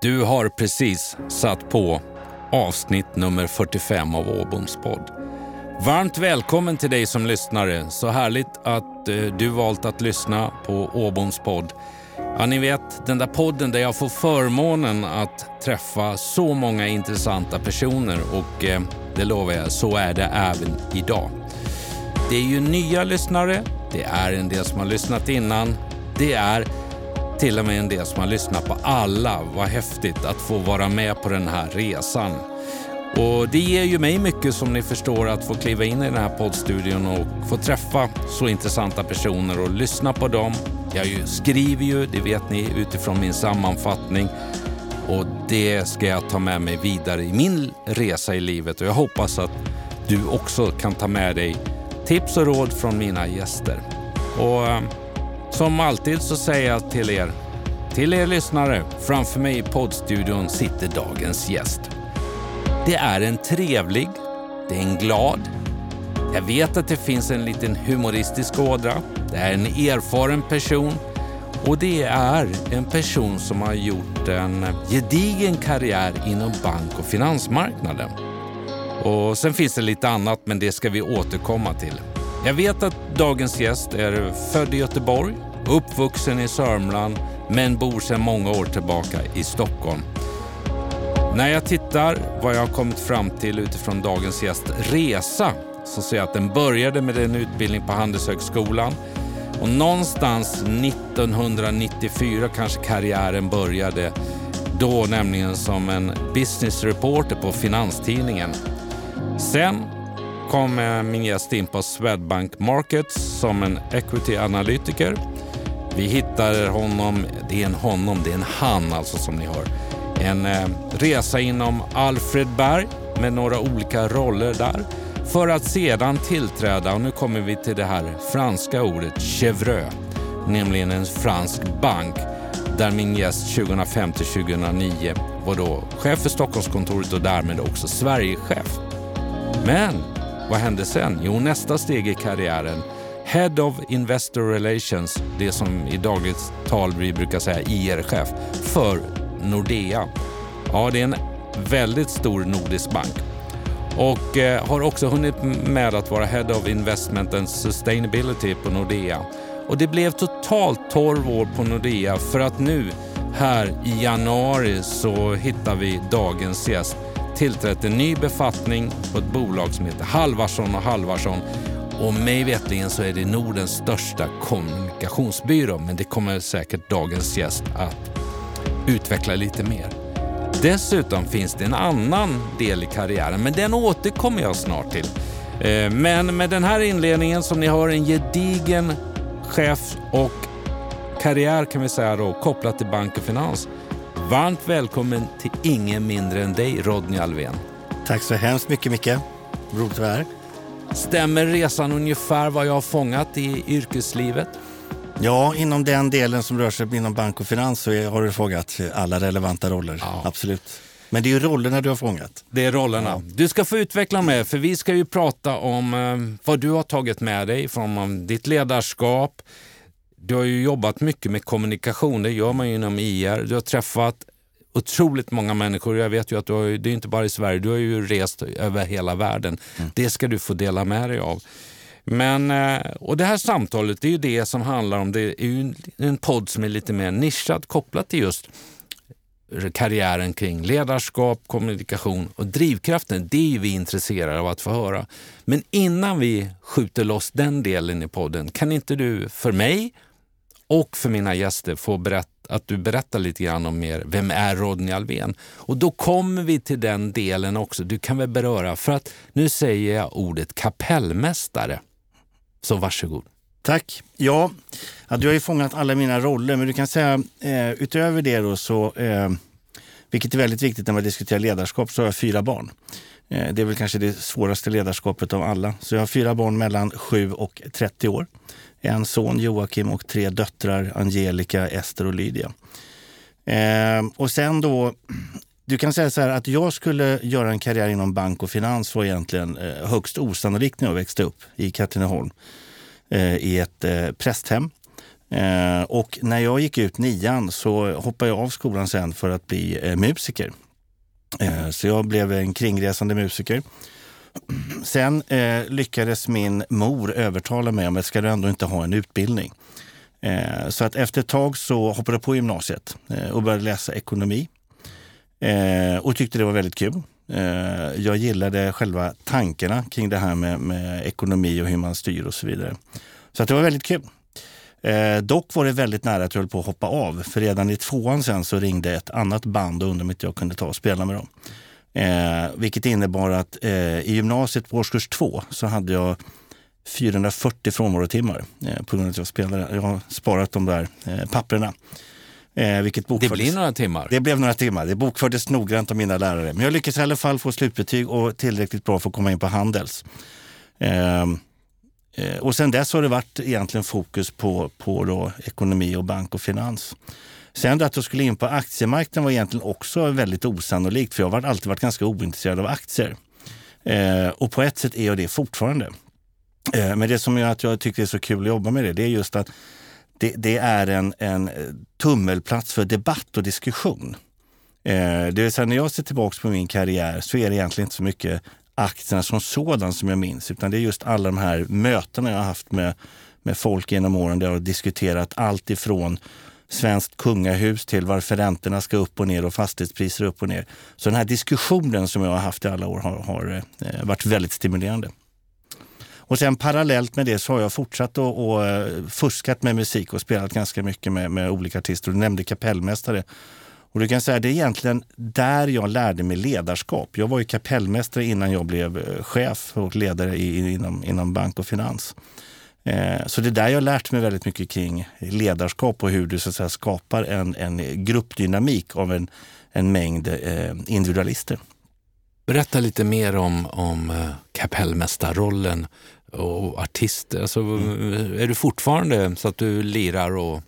Du har precis satt på avsnitt nummer 45 av Åboms podd. Varmt välkommen till dig som lyssnare. Så härligt att eh, du valt att lyssna på Åboms podd. Ja, ni vet den där podden där jag får förmånen att träffa så många intressanta personer och eh, det lovar jag, så är det även idag. Det är ju nya lyssnare, det är en del som har lyssnat innan, det är till och med en del som har lyssnat på alla. Vad häftigt att få vara med på den här resan. Och Det ger ju mig mycket som ni förstår att få kliva in i den här poddstudion och få träffa så intressanta personer och lyssna på dem. Jag skriver ju, det vet ni, utifrån min sammanfattning och det ska jag ta med mig vidare i min resa i livet och jag hoppas att du också kan ta med dig tips och råd från mina gäster. Och eh, som alltid så säger jag till er, till er lyssnare, framför mig i poddstudion sitter dagens gäst. Det är en trevlig, det är en glad, jag vet att det finns en liten humoristisk ådra. Det är en erfaren person och det är en person som har gjort en gedigen karriär inom bank och finansmarknaden. Och sen finns det lite annat, men det ska vi återkomma till. Jag vet att dagens gäst är född i Göteborg, uppvuxen i Sörmland, men bor sedan många år tillbaka i Stockholm. När jag tittar vad jag har kommit fram till utifrån dagens gäst resa så ser jag att den började med en utbildning på Handelshögskolan och någonstans 1994 kanske karriären började. Då nämligen som en business reporter på Finanstidningen. Sen kom min gäst in på Swedbank Markets som en equity-analytiker. Vi hittade honom, det är en honom, det är en han alltså som ni hör. En eh, resa inom Alfred Berg med några olika roller där för att sedan tillträda, och nu kommer vi till det här franska ordet chevreux, nämligen en fransk bank där min gäst 2005 till 2009 var då chef för Stockholmskontoret och därmed också Sverigechef. Men vad hände sen? Jo, nästa steg i karriären Head of Investor Relations, det som i dagligt tal vi brukar säga IR-chef, för Nordea. Ja, det är en väldigt stor nordisk bank och eh, har också hunnit med att vara Head of Investment and Sustainability på Nordea. Och det blev totalt 12 år på Nordea för att nu här i januari så hittar vi dagens gäst tillträtt en ny befattning på ett bolag som heter Halvarsson och Halvarsson. Och mig vetligen så är det Nordens största kommunikationsbyrå, men det kommer säkert dagens gäst att utveckla lite mer. Dessutom finns det en annan del i karriären, men den återkommer jag snart till. Eh, men med den här inledningen som ni har en gedigen chef och karriär kan vi säga då, kopplat till bank och finans. Varmt välkommen till ingen mindre än dig, Rodney Alvén. Tack så hemskt mycket, Micke. Roligt att vara här. Stämmer resan ungefär vad jag har fångat i yrkeslivet? Ja, inom den delen som rör sig inom bank och finans så har du fångat alla relevanta roller. Ja. Absolut. Men det är ju rollerna du har fångat. Det är rollerna. Ja. Du ska få utveckla med, för vi ska ju prata om eh, vad du har tagit med dig från ditt ledarskap. Du har ju jobbat mycket med kommunikation, det gör man ju inom IR. Du har träffat otroligt många människor. Jag vet ju att du har, det är inte bara i Sverige, du har ju rest över hela världen. Mm. Det ska du få dela med dig av. Men, eh, och det här samtalet det är ju det som handlar om, det är ju en podd som är lite mer nischad kopplat till just karriären kring ledarskap, kommunikation och drivkraften. Det är vi intresserade av att få höra. Men innan vi skjuter loss den delen i podden, kan inte du för mig och för mina gäster få berätta att du berättar lite grann om er. vem är Rodney Alvén? Och då kommer vi till den delen också, du kan väl beröra, för att nu säger jag ordet kapellmästare. Så varsågod. Tack. Ja, ja, du har ju fångat alla mina roller, men du kan säga eh, utöver det då så, eh, vilket är väldigt viktigt när man diskuterar ledarskap, så har jag fyra barn. Eh, det är väl kanske det svåraste ledarskapet av alla. Så jag har fyra barn mellan 7 och 30 år. En son Joakim och tre döttrar Angelica, Ester och Lydia. Eh, och sen då du kan säga så här att jag skulle göra en karriär inom bank och finans var egentligen eh, högst osannolikt när jag växte upp i Katrineholm eh, i ett eh, prästhem. Eh, och när jag gick ut nian så hoppade jag av skolan sen för att bli eh, musiker. Eh, så jag blev en kringresande musiker. Sen eh, lyckades min mor övertala mig om att ska du ändå inte ha en utbildning. Eh, så att efter ett tag så hoppade jag på gymnasiet eh, och började läsa ekonomi. Eh, och tyckte det var väldigt kul. Eh, jag gillade själva tankarna kring det här med, med, ekonomi och hur man styr och så vidare. Så att det var väldigt kul. Eh, dock var det väldigt nära att jag höll på att hoppa av. För redan i tvåan sen så ringde ett annat band och undrade om inte jag kunde ta och spela med dem. Eh, vilket innebar att eh, i gymnasiet på årskurs två så hade jag 440 frånvarotimmar eh, på grund av att jag spelade. Jag har sparat de där eh, papperna. Eh, vilket det blir några timmar? Det blev några timmar. Det bokfördes noggrant av mina lärare. Men jag lyckades i alla fall få slutbetyg och tillräckligt bra för att komma in på Handels. Eh, och sen dess har det varit egentligen fokus på, på då ekonomi och bank och finans. Sen att jag skulle in på aktiemarknaden var egentligen också väldigt osannolikt för jag har alltid varit ganska ointresserad av aktier. Eh, och på ett sätt är jag det fortfarande. Eh, men det som gör att jag tycker det är så kul att jobba med det, det är just att det, det är en, en tummelplats för debatt och diskussion. Eh, det vill säga när jag ser tillbaka på min karriär så är det egentligen inte så mycket aktierna som sådan som jag minns, utan det är just alla de här mötena jag har haft med, med folk genom åren där jag har diskuterat allt ifrån svenskt kungahus till varför räntorna ska upp och ner och fastighetspriser upp och ner. Så den här diskussionen som jag har haft i alla år har, har eh, varit väldigt stimulerande. Och sen parallellt med det så har jag fortsatt att och, eh, fuskat med musik och spelat ganska mycket med, med olika artister. Du nämnde kapellmästare. Och du kan säga det är egentligen där jag lärde mig ledarskap. Jag var ju kapellmästare innan jag blev eh, chef och ledare i, inom, inom bank och finans. Eh, så det är där jag lärt mig väldigt mycket kring ledarskap och hur du så säga, skapar en, en gruppdynamik av en, en mängd eh, individualister. Berätta lite mer om, om eh, kapellmästarrollen och artister. Alltså, mm. Är du fortfarande så att du lirar? Och...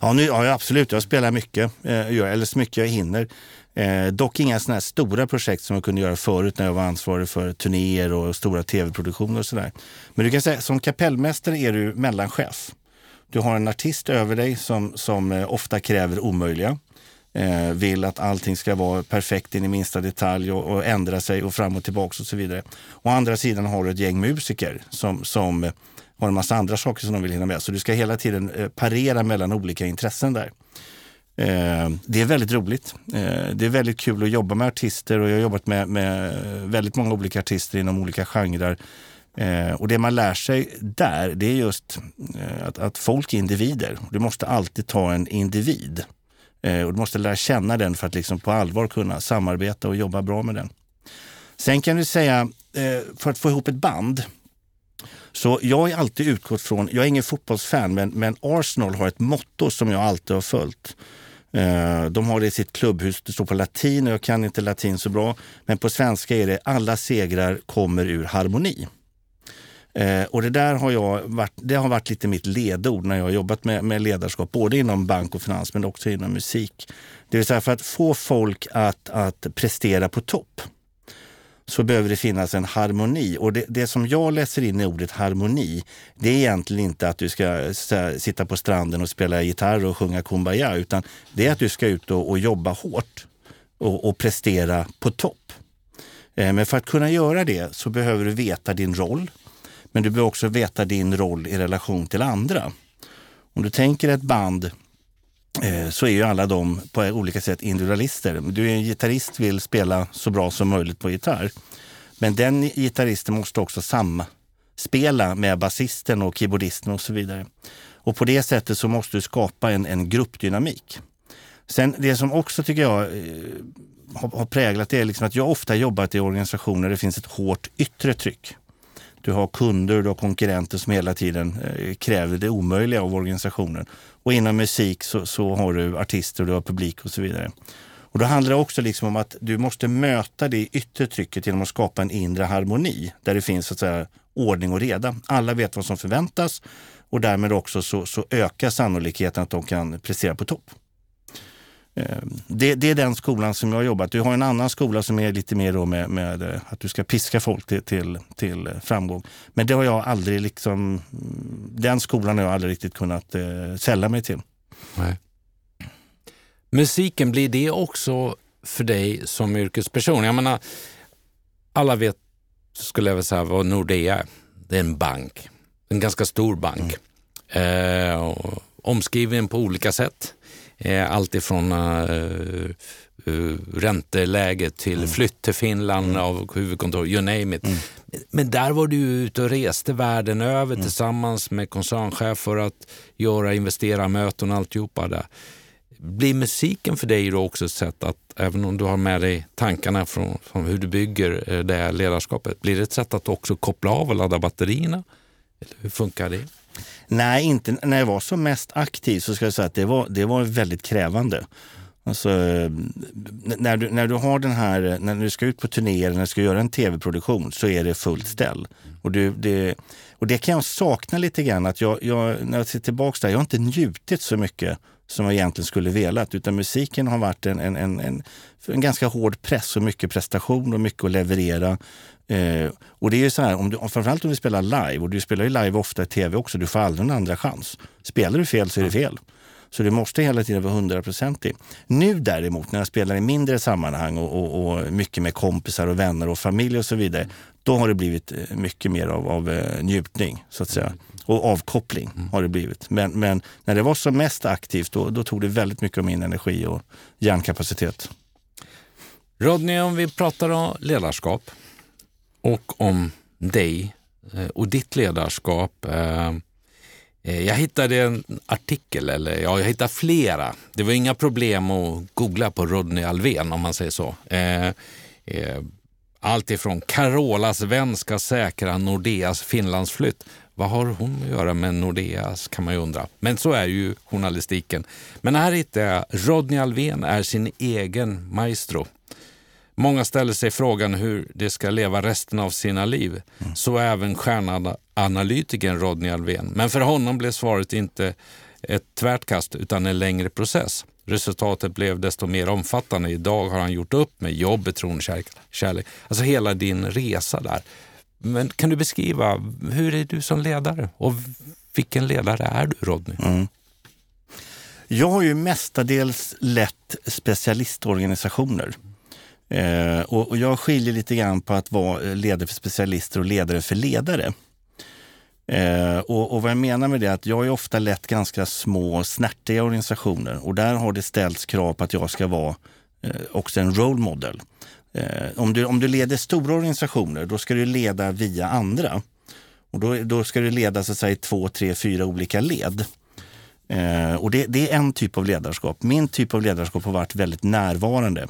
Ja, nu, ja, absolut. Jag spelar mycket, eh, eller så mycket jag hinner. Eh, dock inga såna stora projekt som jag kunde göra förut när jag var ansvarig för turnéer och stora tv-produktioner och sådär. Men du kan säga som kapellmästare är du mellanchef. Du har en artist över dig som, som eh, ofta kräver omöjliga. Eh, vill att allting ska vara perfekt in i minsta detalj och, och, ändra sig och fram och tillbaka och så vidare. Å andra sidan har du ett gäng musiker som, som har en massa andra saker som de vill hinna med. Så du ska hela tiden eh, parera mellan olika intressen där. Eh, det är väldigt roligt. Eh, det är väldigt kul att jobba med artister och jag har jobbat med, med väldigt många olika artister inom olika genrer. Och det man lär sig där, det är just att, att folk är individer. Du måste alltid ta en individ. och du måste lära känna den för att liksom på allvar kunna samarbeta och jobba bra med den. Sen kan du säga, för att få ihop ett band, så jag har alltid utgått från, jag är ingen fotbollsfan, men, men Arsenal har ett motto som jag alltid har följt. Eh, de har det i sitt klubbhus, det står på latin och jag kan inte latin så bra. Men på svenska är det alla segrar kommer ur harmoni. Eh, och det där har, jag varit, det har varit lite mitt ledord när jag har jobbat med, med ledarskap, både inom bank och finans men också inom musik. Det vill säga för att få folk att, att prestera på topp så behöver det finnas en harmoni. Och det, det, som jag läser in i ordet harmoni, det är egentligen inte att du ska så, sitta på stranden och spela gitarr och sjunga Kumbaya, utan det är att du ska ut och, och jobba hårt och, och, prestera på topp. Eh, men för att kunna göra det så behöver du veta din roll. Men du behöver också veta din roll i relation till andra. Om du tänker ett band Eh, så är ju alla de på olika sätt individualister. Du är en gitarrist vill spela så bra som möjligt på gitarr. Men den gitarristen måste också samspela med basisten och keyboardisten och så vidare. Och på det sättet så måste du skapa en, en gruppdynamik. Sen det som också tycker jag eh, har, har präglat det är liksom att jag ofta jobbat i organisationer där det finns ett hårt yttre tryck. Du har kunder, du har konkurrenter som hela tiden eh, kräver det omöjliga av organisationen. Och inom musik så, så har du artister, du har publik och så vidare. Och då handlar det också liksom om att du måste möta det yttre trycket genom att skapa en inre harmoni där det finns så att säga, ordning och reda. Alla vet vad som förväntas och därmed också så, så ökar sannolikheten att de kan prestera på topp. Eh, det, det, är den skolan som jag har jobbat. Du har en annan skola som är lite mer då med, med eh, att du ska piska folk till, till, till, framgång. Men det har jag aldrig liksom, den skolan har jag aldrig riktigt kunnat eh, sälla mig till. Nej. Musiken, blir det också för dig som yrkesperson? Jag menar, alla vet, skulle jag vilja säga, vad Nordea är. Det är en bank. En ganska stor bank. Mm. Eh, omskriven på olika sätt. Eh, allt ifrån uh, uh, ränteläget till mm. flytt till Finland mm. av huvudkontor, you name it. Mm. Men där var du ute och reste världen över mm. tillsammans med koncernchef för att göra investerarmöten och alltihopa där. Blir musiken för dig då också ett sätt att, även om du har med dig tankarna från, från hur du bygger det här ledarskapet, blir det ett sätt att också koppla av och ladda batterierna? Eller hur funkar det? Nej, inte när jag var som mest aktiv så ska jag säga att det var, det var väldigt krävande. Alltså, när, du, när du har den här, när du ska ut på turnéer, när du ska göra en tv-produktion så är det fullt ställ. Och, du, det, och det kan jag sakna lite grann, att jag, jag, när jag ser tillbaka där, jag har inte njutit så mycket som jag egentligen skulle velat. Utan musiken har varit en, en, en, en, en ganska hård press och mycket prestation och mycket att leverera. Eh, och det är ju så här, om du, framförallt om du spelar live, och du spelar ju live ofta i tv också, du får aldrig en andra chans. Spelar du fel så är det fel. Så du måste hela tiden vara hundraprocentig. Nu däremot, när jag spelar i mindre sammanhang och, och, och, mycket med kompisar och vänner och familj och så vidare, då har det blivit eh, mycket mer av, av uh, njutning, så att säga. Och avkoppling mm. har det blivit. Men, men, när det var som mest aktivt, då, då tog det väldigt mycket av min energi och hjärnkapacitet. Rodney, om vi pratar om ledarskap och om dig eh, och ditt ledarskap. Eh, eh, jag hittade en artikel, eller ja, jag hittade flera. Det var inga problem att googla på Rodney Alvén om man säger så. Allt ifrån Carolas vän ska säkra Nordeas Finlandsflytt. Vad har hon att göra med Nordeas kan man ju undra. Men så är ju journalistiken. Men här hittar jag Rodney Alvén är sin egen maestro. Många ställer sig frågan hur de ska leva resten av sina liv. Mm. Så även stjärnanalytikern Rodney Alvén. Men för honom blev svaret inte ett tvärtkast utan en längre process. Resultatet blev desto mer omfattande. Idag har han gjort upp med jobbet, tron, kärlek. Alltså hela din resa där. Men kan du beskriva, hur är du som ledare? Och vilken ledare är du, Rodney? Mm. Jag har ju mestadels lett specialistorganisationer. Eh, och, och, jag skiljer lite grann på att vara eh, ledare för specialister och ledare för ledare. Eh, och, och, vad jag menar med det är att jag har ofta lett ganska små snärtiga organisationer och där har det ställts krav på att jag ska vara eh, också en role model. Eh, om, du, om du leder stora organisationer, då ska du leda via andra. Och då, då ska du leda så att säga, i två, tre, fyra olika led. Eh, och det, det, är en typ av ledarskap. Min typ av ledarskap har varit väldigt närvarande.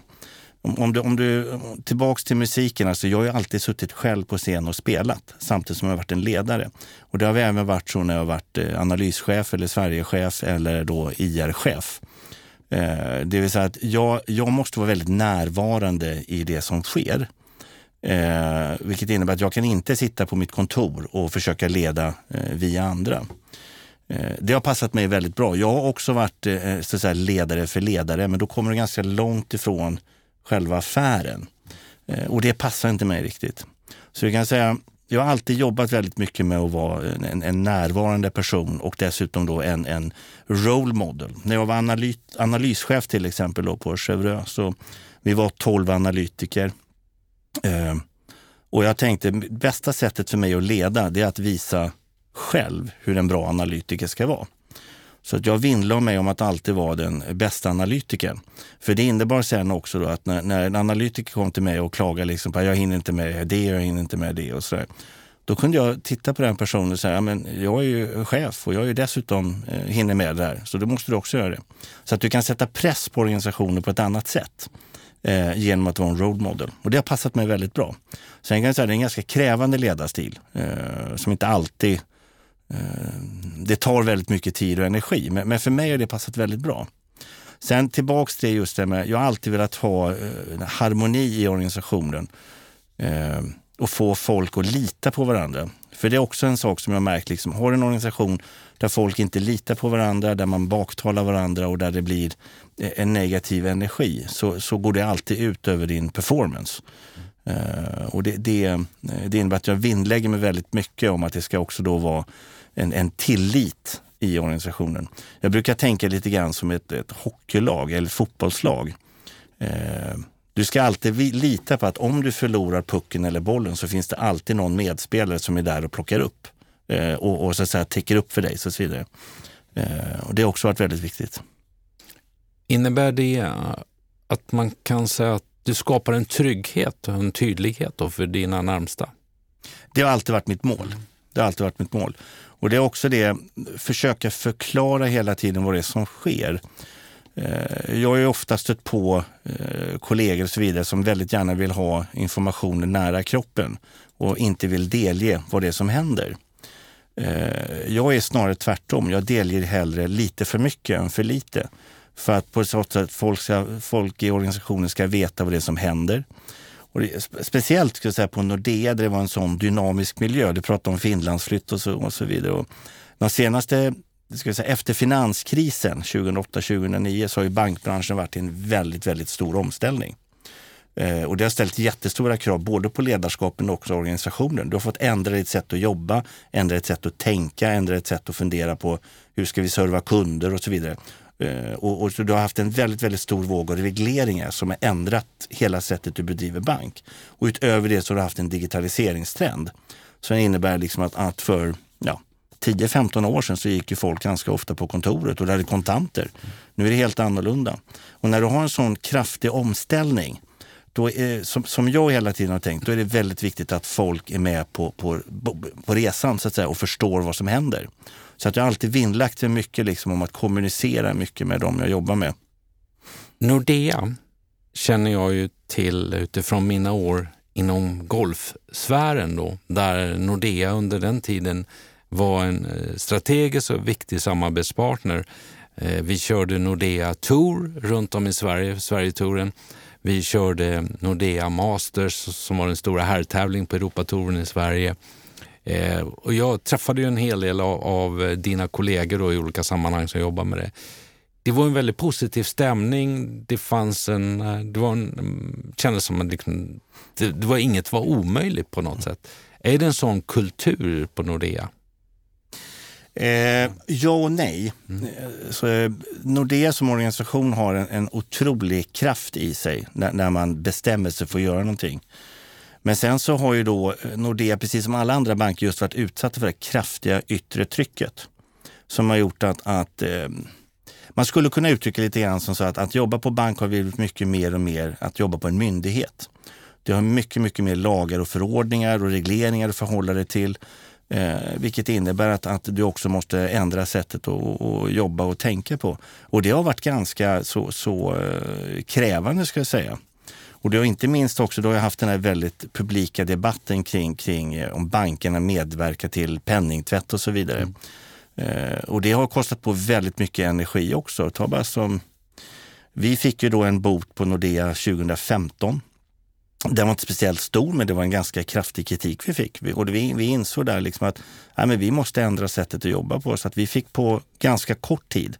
Om, om, du, om du tillbaks till musiken, alltså jag har ju alltid suttit själv på scen och spelat samtidigt som jag varit en ledare. Och det har även varit så när jag varit eh, analyschef eller Sverigechef eller då IR-chef. Eh, det vill säga att jag, jag måste vara väldigt närvarande i det som sker. Eh, vilket innebär att jag kan inte sitta på mitt kontor och försöka leda eh, via andra. Eh, det har passat mig väldigt bra. Jag har också varit eh, så att säga, ledare för ledare, men då kommer du ganska långt ifrån själva affären. Eh, och det passar inte mig riktigt. Så jag kan säga, jag har alltid jobbat väldigt mycket med att vara en, en närvarande person och dessutom då en, en role model. När jag var analyt, analyschef till exempel då på Chevreux, så vi var 12 analytiker. Eh, och jag tänkte, bästa sättet för mig att leda, det är att visa själv hur en bra analytiker ska vara. Så att jag vinnlade mig om att alltid vara den bästa analytikern. För det innebar sen också då att när, när en analytiker kom till mig och klagade liksom på att jag hinner inte med det, jag hinner inte med det och sådär. Då kunde jag titta på den personen och säga, men jag är ju chef och jag är dessutom eh, hinner med det här, så då måste du också göra det. Så att du kan sätta press på organisationer på ett annat sätt eh, genom att vara en road model. Och det har passat mig väldigt bra. Sen kan jag säga att det är en ganska krävande ledarstil eh, som inte alltid Eh, Eh, det tar väldigt mycket tid och energi, men för mig har det passat väldigt bra. Sen tillbaks till just det med, jag har alltid velat ha eh, harmoni i organisationen. Eh, och få folk att lita på varandra. För det är också en sak som jag märkt, liksom, har en organisation där folk inte litar på varandra, där man baktalar varandra och där det blir eh, en negativ energi, så, så går det alltid ut över din performance. Uh, och det, det, det innebär att jag vinnlägger mig väldigt mycket om att det ska också då vara en, en tillit i organisationen. Jag brukar tänka lite grann som ett, ett hockeylag eller ett fotbollslag. Uh, du ska alltid lita på att om du förlorar pucken eller bollen så finns det alltid någon medspelare som är där och plockar upp uh, och, och, så att säga täcker upp för dig. Så vidare. och det har också varit väldigt viktigt. Innebär det att man kan säga att du skapar en trygghet och en tydlighet för dina närmsta? Det har alltid varit mitt mål. Det har alltid varit mitt mål. Och det är också det, försöka förklara hela tiden vad det är som sker. Eh, jag har ju ofta stött på eh, kollegor och så vidare som väldigt gärna vill ha informationen nära kroppen och inte vill delge vad det är som händer. Eh, jag är snarare tvärtom. Jag delger hellre lite för mycket än för lite. För att på så sätt folk, ska, folk i organisationen ska veta vad det är som händer. Och det, speciellt skulle jag säga, på Nordea där det var en sån dynamisk miljö. Du pratade om Finlandsflytt och så, och så vidare. Och de senaste, ska jag säga, efter finanskrisen 2008-2009 så har ju bankbranschen varit i en väldigt, väldigt stor omställning. Eh, och det har ställt jättestora krav både på ledarskapen och också organisationen. Du har fått ändra ditt sätt att jobba, ändra ditt sätt att tänka, ändra ditt sätt att fundera på hur ska vi serva kunder och så vidare. Eh, och, och, så du har haft en väldigt, väldigt stor våg av regleringar som har ändrat hela sättet du bedriver bank. Och utöver det så har du haft en digitaliseringstrend som innebär liksom att, att för ja, 10-15 år sedan så gick ju folk ganska ofta på kontoret och hade kontanter. Nu är det helt annorlunda. Och när du har en sån kraftig omställning då är, som, som jag hela tiden har tänkt, då är det väldigt viktigt att folk är med på, på, på resan så att säga, och förstår vad som händer. Så att jag har alltid vinnlagt mig mycket liksom om att kommunicera mycket med dem jag jobbar med. Nordea känner jag ju till utifrån mina år inom golfsfären då, där Nordea under den tiden var en eh, strategisk och viktig samarbetspartner. Eh, vi körde Nordea Tour runt om i Sverige, Sverigetouren. Vi körde Nordea Masters som var den stora herrtävlingen på Europatouren i Sverige. Eh, och jag träffade ju en hel del av, av dina kollegor då, i olika sammanhang som jobbar med det. Det var en väldigt positiv stämning. Det fanns en, eh, det var en, mm, kändes som att liksom, det, det, var inget var omöjligt på något sätt. Är det en sån kultur på Nordea? Eh, ja och nej. Mm. Så, eh, Nordea som organisation har en, en otrolig kraft i sig när, när, man bestämmer sig för att göra någonting. Men sen så har ju då eh, Nordea, precis som alla andra banker, just varit utsatta för det kraftiga yttre trycket. Som har gjort att, att eh, man skulle kunna uttrycka lite grann som så att att jobba på bank har blivit mycket mer och mer att jobba på en myndighet. Det har mycket, mycket mer lagar och förordningar och regleringar att förhålla dig till. Eh, vilket innebär att, att du också måste ändra sättet att jobba och tänka på. Och det har varit ganska så, så eh, krävande ska jag säga. Och det har inte minst också då har jag haft den här väldigt publika debatten kring, kring eh, om bankerna medverkar till penningtvätt och så vidare. Mm. Eh, och det har kostat på väldigt mycket energi också. Ta bara som, vi fick ju då en bot på Nordea 2015. Den var inte speciellt stor, men det var en ganska kraftig kritik vi fick. Och vi, vi insåg där liksom att nej, men vi måste ändra sättet att jobba på. Så att vi fick på ganska kort tid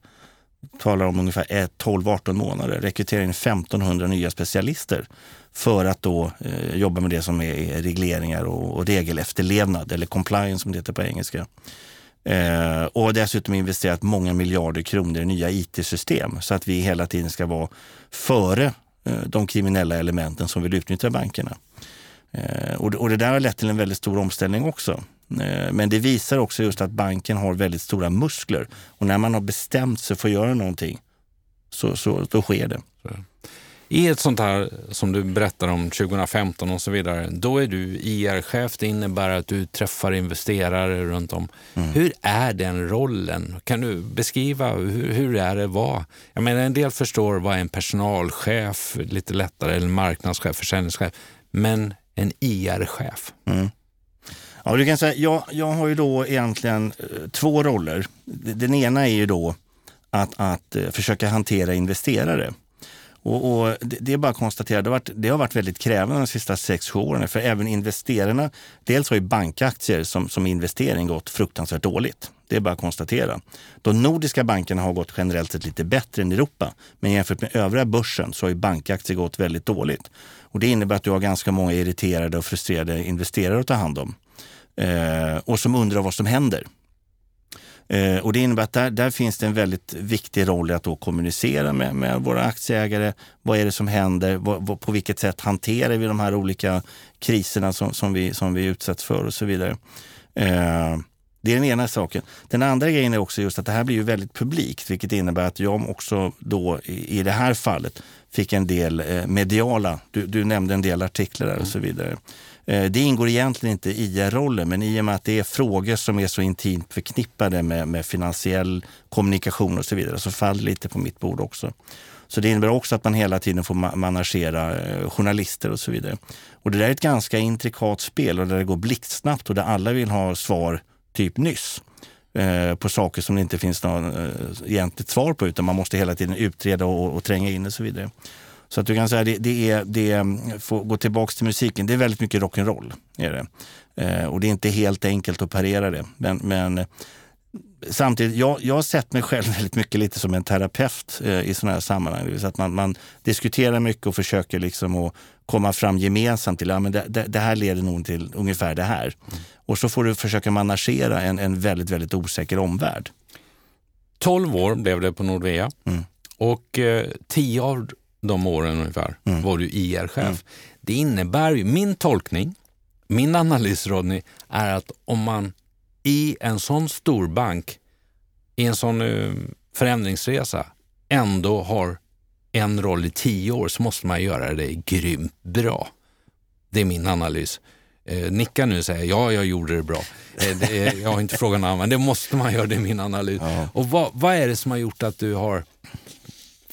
talar om ungefär 12-18 månader, rekrytera in 1500 nya specialister för att då eh, jobba med det som är regleringar och, och regelefterlevnad eller compliance som det heter på engelska. Eh, och dessutom investerat många miljarder kronor i nya IT-system så att vi hela tiden ska vara före eh, de kriminella elementen som vill utnyttja bankerna. Eh, och, och det där har lett till en väldigt stor omställning också. Eh, men det visar också just att banken har väldigt stora muskler. Och när man har bestämt sig för att göra någonting så, så då sker det. I ett sånt här som du berättar om 2015 och så vidare, då är du IR-chef. Det innebär att du träffar investerare runt om. Mm. Hur är den rollen? Kan du beskriva hur, hur är det vara? Jag menar, en del förstår vad en personalchef lite lättare, eller marknadschef, försäljningschef. Men en IR-chef. Mm. Ja, du kan säga, jag, jag har ju då egentligen eh, två roller. Den ena är ju då att, att eh, försöka hantera investerare. Och, och det, det, är bara att konstatera, det har, varit, det har varit väldigt krävande de sista sex, sju åren. För även investerarna, dels har ju bankaktier som, som investering gått fruktansvärt dåligt. Det är bara att konstatera. De nordiska bankerna har gått generellt sett lite bättre än Europa. Men jämfört med övriga börsen så har ju bankaktier gått väldigt dåligt. Och det innebär att du har ganska många irriterade och frustrerade investerare att ta hand om. Eh, och som undrar vad som händer. Eh, och det innebär att där, där, finns det en väldigt viktig roll i att då kommunicera med, med våra aktieägare. Vad är det som händer? Vad, vad, på vilket sätt hanterar vi de här olika kriserna som, som, vi, som vi utsätts för och så vidare. Eh, det är den ena saken. Den andra grejen är också just att det här blir ju väldigt publikt, vilket innebär att jag också då i, i det här fallet fick en del eh, mediala, du, du, nämnde en del artiklar där och så vidare. Eh, det ingår egentligen inte i e IR-rollen, men i och med att det är frågor som är så intimt förknippade med, med finansiell kommunikation och så vidare, så faller det lite på mitt bord också. Så det innebär också att man hela tiden får managera eh, journalister och så vidare. Och det där är ett ganska intrikat spel och där det går blixtsnabbt och där alla vill ha svar typ nyss eh, på saker som det inte finns något eh, egentligt svar på utan man måste hela tiden utreda och, och tränga in och så vidare. Så att du kan säga det, det är, det får gå tillbaka till musiken, det är väldigt mycket rock'n'roll. Är det. Eh, och det är inte helt enkelt att parera det. Men, men samtidigt, jag, jag har sett mig själv väldigt mycket lite som en terapeut eh, i sådana här sammanhang. Det vill säga att man, man diskuterar mycket och försöker liksom att komma fram gemensamt till att ja, det, det, det, här leder nog till ungefär det här. Mm. Och så får du försöka managera en, en väldigt, väldigt osäker omvärld. 12 år blev det på Nordea mm. och eh, 10 av de åren ungefär mm. var du IR-chef. Mm. Det innebär ju, min tolkning, min analys Rodney, är att om man i en sån stor bank, i en sån uh, förändringsresa, ändå har en roll i tio år så måste man göra det grymt bra. Det är min analys. Eh, nicka nu och säga ja, jag gjorde det bra. Eh, det är, jag har inte frågat någon men det måste man göra, det är min analys. Ja. Och vad, vad är det som har gjort att du har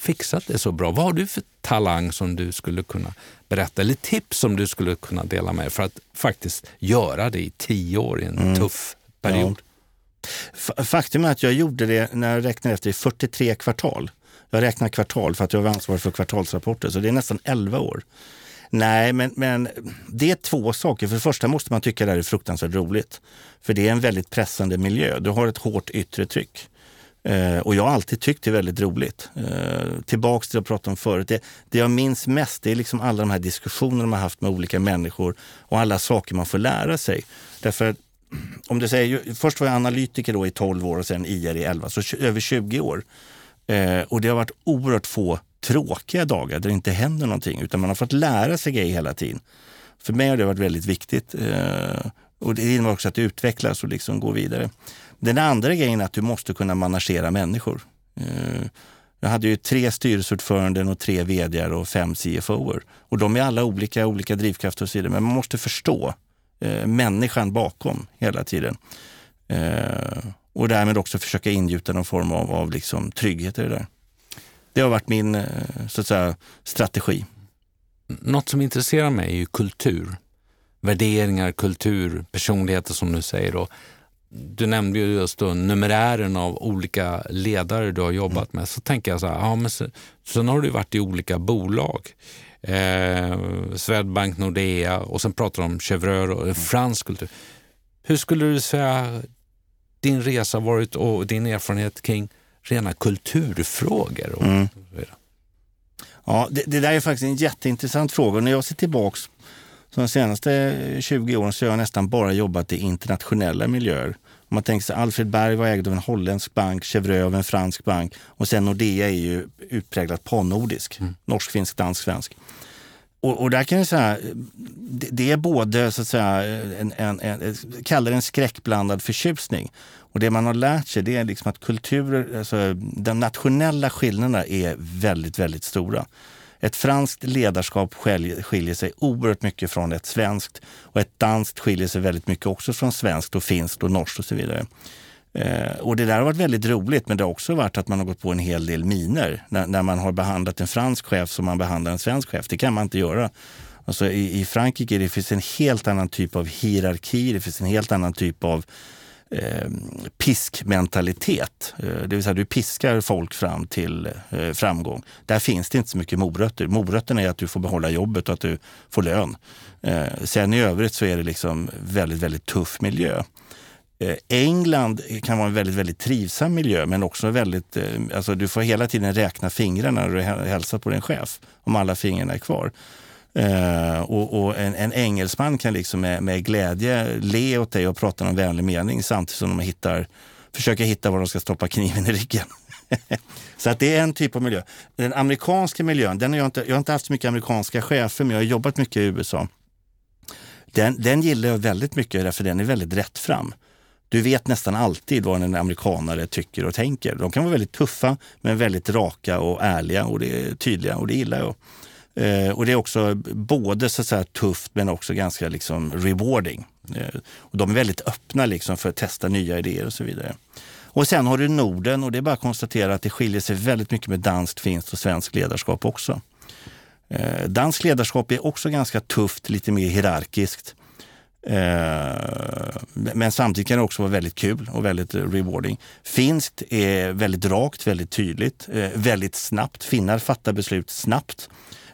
fixat det så bra? Vad har du för talang som du skulle kunna berätta eller tips som du skulle kunna dela med för att faktiskt göra det i tio år i en mm. tuff period? Ja. Faktum är att jag gjorde det när jag räknade efter i 43 kvartal. Jag räknar kvartal för att jag var ansvarig för kvartalsrapporter, så det är nästan 11 år. Nej, men, men det är två saker. För det första måste man tycka det här är fruktansvärt roligt. För det är en väldigt pressande miljö. Du har ett hårt yttre tryck. Eh, och jag har alltid tyckt det är väldigt roligt. Eh, tillbaks till det jag pratade om förut. Det, det jag minns mest det är liksom alla de här diskussionerna man haft med olika människor och alla saker man får lära sig. Därför om du säger, först var jag analytiker då i 12 år och sen IR i 11, så över 20 år. Eh, och det har varit oerhört få tråkiga dagar där det inte händer någonting, utan man har fått lära sig grejer hela tiden. För mig har det varit väldigt viktigt. Eh, och det innebär också att utvecklas och liksom gå vidare. Den andra grejen är att du måste kunna managera människor. Eh, jag hade ju tre styrelseordföranden och tre vd och fem CFOer. Och de är alla olika, olika drivkrafter och så vidare. Men man måste förstå eh, människan bakom hela tiden. Eh, och därmed också försöka ingjuta någon form av, av liksom trygghet i det där. Det har varit min eh, så att säga, strategi. Något som intresserar mig är ju kultur. Värderingar, kultur, personligheter som du säger. Då du nämnde ju just då numerären av olika ledare du har jobbat med. Så tänker jag så här, ja, men så, sen har du varit i olika bolag. Eh, Swedbank, Nordea och sen pratar du om Chevrolet och mm. fransk kultur. Hur skulle du säga din resa varit och din erfarenhet kring rena kulturfrågor? Och mm. Ja, det, det, där är faktiskt en jätteintressant fråga. När jag ser tillbaks så de senaste 20 åren så har jag nästan bara jobbat i internationella miljöer. Om man tänker sig Alfred Berg var ägd av en holländsk bank, Chevrolet av en fransk bank och sen Nordea är ju utpräglat pannordisk. Mm. Norsk, finsk, dansk, svensk. Och, och, där kan jag säga, det, det är både så att säga, en, en, en, kallar det en skräckblandad förtjusning. Och det man har lärt sig det är liksom att kulturer, alltså, de nationella skillnaderna är väldigt, väldigt stora. Ett franskt ledarskap skiljer sig oerhört mycket från ett svenskt och ett danskt skiljer sig väldigt mycket också från svenskt och finskt och norskt och så vidare. Eh, och det där har varit väldigt roligt, men det har också varit att man har gått på en hel del miner när, när man har behandlat en fransk chef som man behandlar en svensk chef. Det kan man inte göra. Alltså i, i Frankrike det finns en helt annan typ av hierarki, det finns en helt annan typ av eh, piskmentalitet. Eh, det vill säga du piskar folk fram till eh, framgång. Där finns det inte så mycket morötter. Morötterna är att du får behålla jobbet och att du får lön. Eh, sen i övrigt så är det liksom väldigt, väldigt tuff miljö. Eh, England kan vara en väldigt, väldigt trivsam miljö men också väldigt, eh, alltså du får hela tiden räkna fingrarna när du hälsar på din chef om alla fingrarna är kvar. Uh, och, och en, en, engelsman kan liksom med, med, glädje le åt dig och prata någon vänlig mening samtidigt som de hittar, försöker hitta var de ska stoppa kniven i ryggen. så att det är en typ av miljö. Den amerikanska miljön, den har jag, inte, jag har inte haft så mycket amerikanska chefer men jag har jobbat mycket i USA. Den, den gillar jag väldigt mycket därför den är väldigt rättfram. Du vet nästan alltid vad en amerikanare tycker och tänker. De kan vara väldigt tuffa men väldigt raka och ärliga och det är tydliga och det gillar jag. Eh, och det är också både så att säga, tufft men också ganska liksom rewarding. Eh, och de är väldigt öppna liksom för att testa nya idéer och så vidare. Och sen har du Norden och det är bara att konstatera att det skiljer sig väldigt mycket med danskt, finskt och svenskt ledarskap också. Eh, danskt ledarskap är också ganska tufft, lite mer hierarkiskt. Eh, men samtidigt kan det också vara väldigt kul och väldigt rewarding. Finskt är väldigt rakt, väldigt tydligt, eh, väldigt snabbt. Finnar fattar beslut snabbt.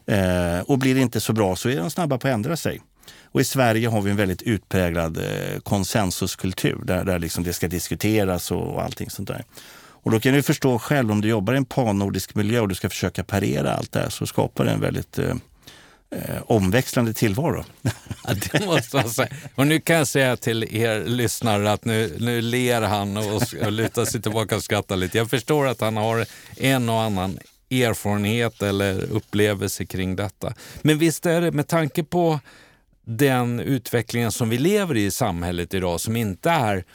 Eh, och blir det inte så bra så är de snabba på att ändra sig. Och i Sverige har vi en väldigt utpräglad eh, konsensuskultur där, där liksom det ska diskuteras och, och allting sånt där. Och då kan du förstå själv om du jobbar i en pannordisk miljö och du ska försöka parera allt det här så skapar det en väldigt eh, eh, omväxlande tillvaro. Ja, det måste man säga. Och nu kan jag säga till er lyssnare att nu, nu ler han och, och lutar sig tillbaka och skrattar lite. Jag förstår att han har en och annan erfarenhet eller upplevelse kring detta. Men visst är det med tanke på den utvecklingen som vi lever i i samhället idag som inte är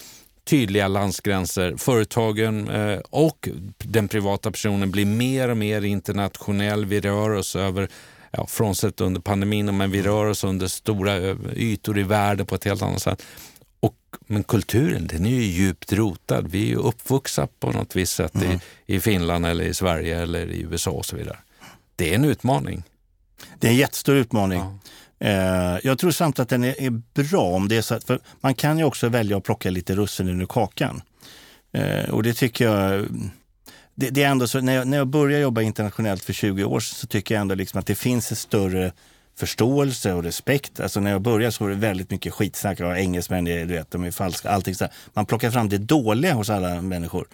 tydliga landsgränser. Företagen eh, och den privata personen blir mer och mer internationell. Vi rör oss över ja, frånsett under pandemin, men vi rör oss under stora eh, ytor i världen på ett helt annat sätt. Men kulturen den är ju djupt rotad. Vi är ju uppvuxna på något visst sätt mm. i, i Finland eller i Sverige eller i USA och så vidare. Det är en utmaning. Det är en jättestor utmaning. Ja. Eh, jag tror samtidigt att den är, bra om det är så att, för man kan ju också välja att plocka lite russin ur kakan. Eh, och det tycker jag det, det, är ändå så, när jag, när jag började jobba internationellt för 20 år sedan så tycker jag ändå liksom att det finns en större förståelse och respekt. Alltså när jag började så var det väldigt mycket skitsnack. Ja, engelsmän du vet, de är falska. Allting så Man plockar fram det dåliga hos alla människor.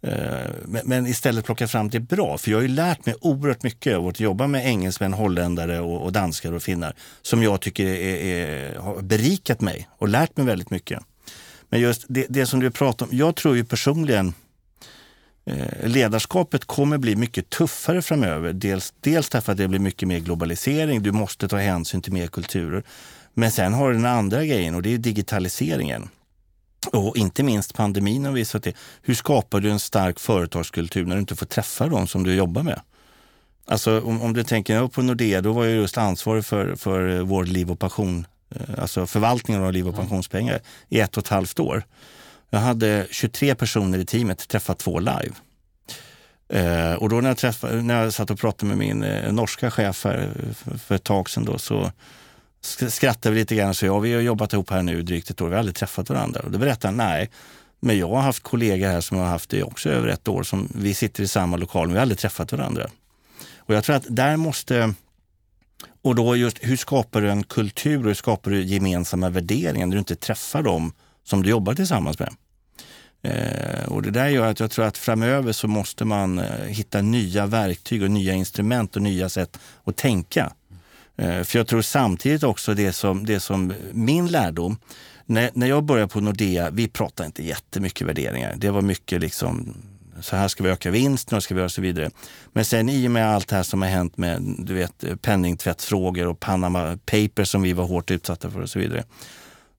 Eh, men istället plocka fram det bra. För jag har ju lärt mig oerhört mycket av att jobba med engelsmän, holländare och, och danskar och finnar. Som jag tycker är, är, har berikat mig och lärt mig väldigt mycket. Men just det, det som du pratar om. Jag tror ju personligen ledarskapet kommer bli mycket tuffare framöver. Dels, dels därför att det blir mycket mer globalisering. Du måste ta hänsyn till mer kulturer. Men sen har du den andra grejen och det är digitaliseringen. Och inte minst pandemin har visat det. Hur skapar du en stark företagskultur när du inte får träffa dem som du jobbar med? Alltså om, om du tänker på Nordea, då var jag just ansvarig för, för vår liv och pension, eh, alltså förvaltningen av liv och pensionspengar i ett och ett halvt år. Jag hade 23 personer i teamet, träffat två live. Eh, och då när jag, träffade, när jag satt och pratade med min eh, norska chef här eh, för, för ett tag sedan då, så skrattade vi lite grann och sa ja, vi har jobbat ihop här nu drygt ett år, vi har aldrig träffat varandra. Och då berättade han, nej, men jag har haft kollegor här som har haft det också över ett år, som vi sitter i samma lokal, men vi har aldrig träffat varandra. Och jag tror att där måste, och då just hur skapar du en kultur och hur skapar du gemensamma värderingar när du inte träffar dem som du jobbar tillsammans med. Eh, och det där gör att jag tror att framöver så måste man eh, hitta nya verktyg och nya instrument och nya sätt att tänka. Eh, för jag tror samtidigt också det som, det som min lärdom, när, när jag började på Nordea, vi pratade inte jättemycket värderingar. Det var mycket liksom så här ska vi öka vinsten och ska vi göra så vidare. Men sen i och med allt det här som har hänt med du vet, penningtvättsfrågor och Panama Papers som vi var hårt utsatta för och så vidare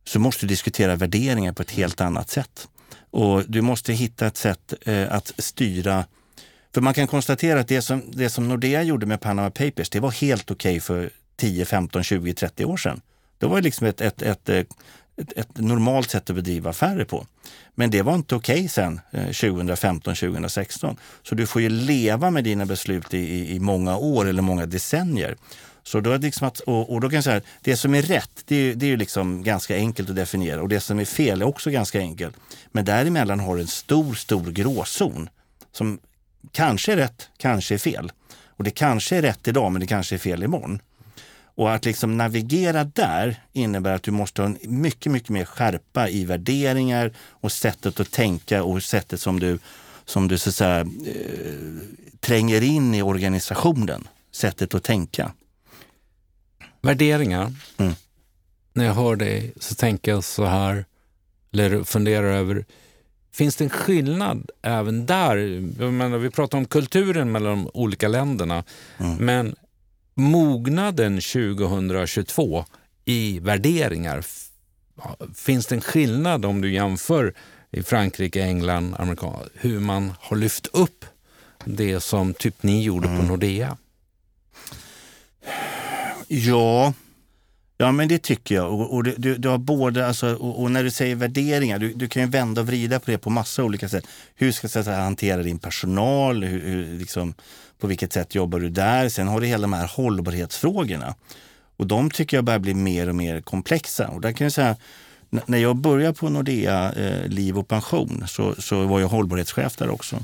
så måste du diskutera värderingar på ett helt annat sätt. Och du måste hitta ett sätt eh, att styra för man kan konstatera att det som, det som Nordea gjorde med Panama Papers, det var helt okej okay för 10, 15, 20, 30 år sedan. Det var liksom ett, ett, ett, eh, ett, ett normalt sätt att bedriva affärer på. Men det var inte okej okay sen, eh, 2015, 2016. Så du får ju leva med dina beslut i, i, i många år eller många decennier. Så då är det, liksom att, och, och, då kan jag säga det som är rätt, det är, det är liksom ganska enkelt att definiera och det som är fel är också ganska enkelt. Men däremellan har du en stor, stor gråzon som kanske är rätt, kanske är fel. Och det kanske är rätt idag, men det kanske är fel imorgon. Och att liksom navigera där innebär att du måste ha en mycket, mycket mer skärpa i värderingar och sättet att tänka och sättet som du, som du så att säga, eh, tränger in i organisationen. Sättet att tänka. Värderingar. Mm. När jag hör dig så tänker jag så här, eller funderar över, finns det en skillnad även där? Jag menar, vi pratar om kulturen mellan de olika länderna, mm. men mognaden 2022 i värderingar, finns det en skillnad om du jämför i Frankrike, England, Amerika, hur man har lyft upp det som typ ni gjorde mm. på Nordea? Ja, ja men det tycker jag. Och, och du, du, har både, alltså, och, och, när du säger värderingar, du, du kan ju vända och vrida på det på massa olika sätt. Hur ska du hantera din personal? Hur, hur, liksom, på vilket sätt jobbar du där? Sen har du hela de här hållbarhetsfrågorna. Och de tycker jag börjar bli mer och mer komplexa. Och där kan jag säga, när jag började på Nordea eh, Liv och pension så, så var jag hållbarhetschef där också.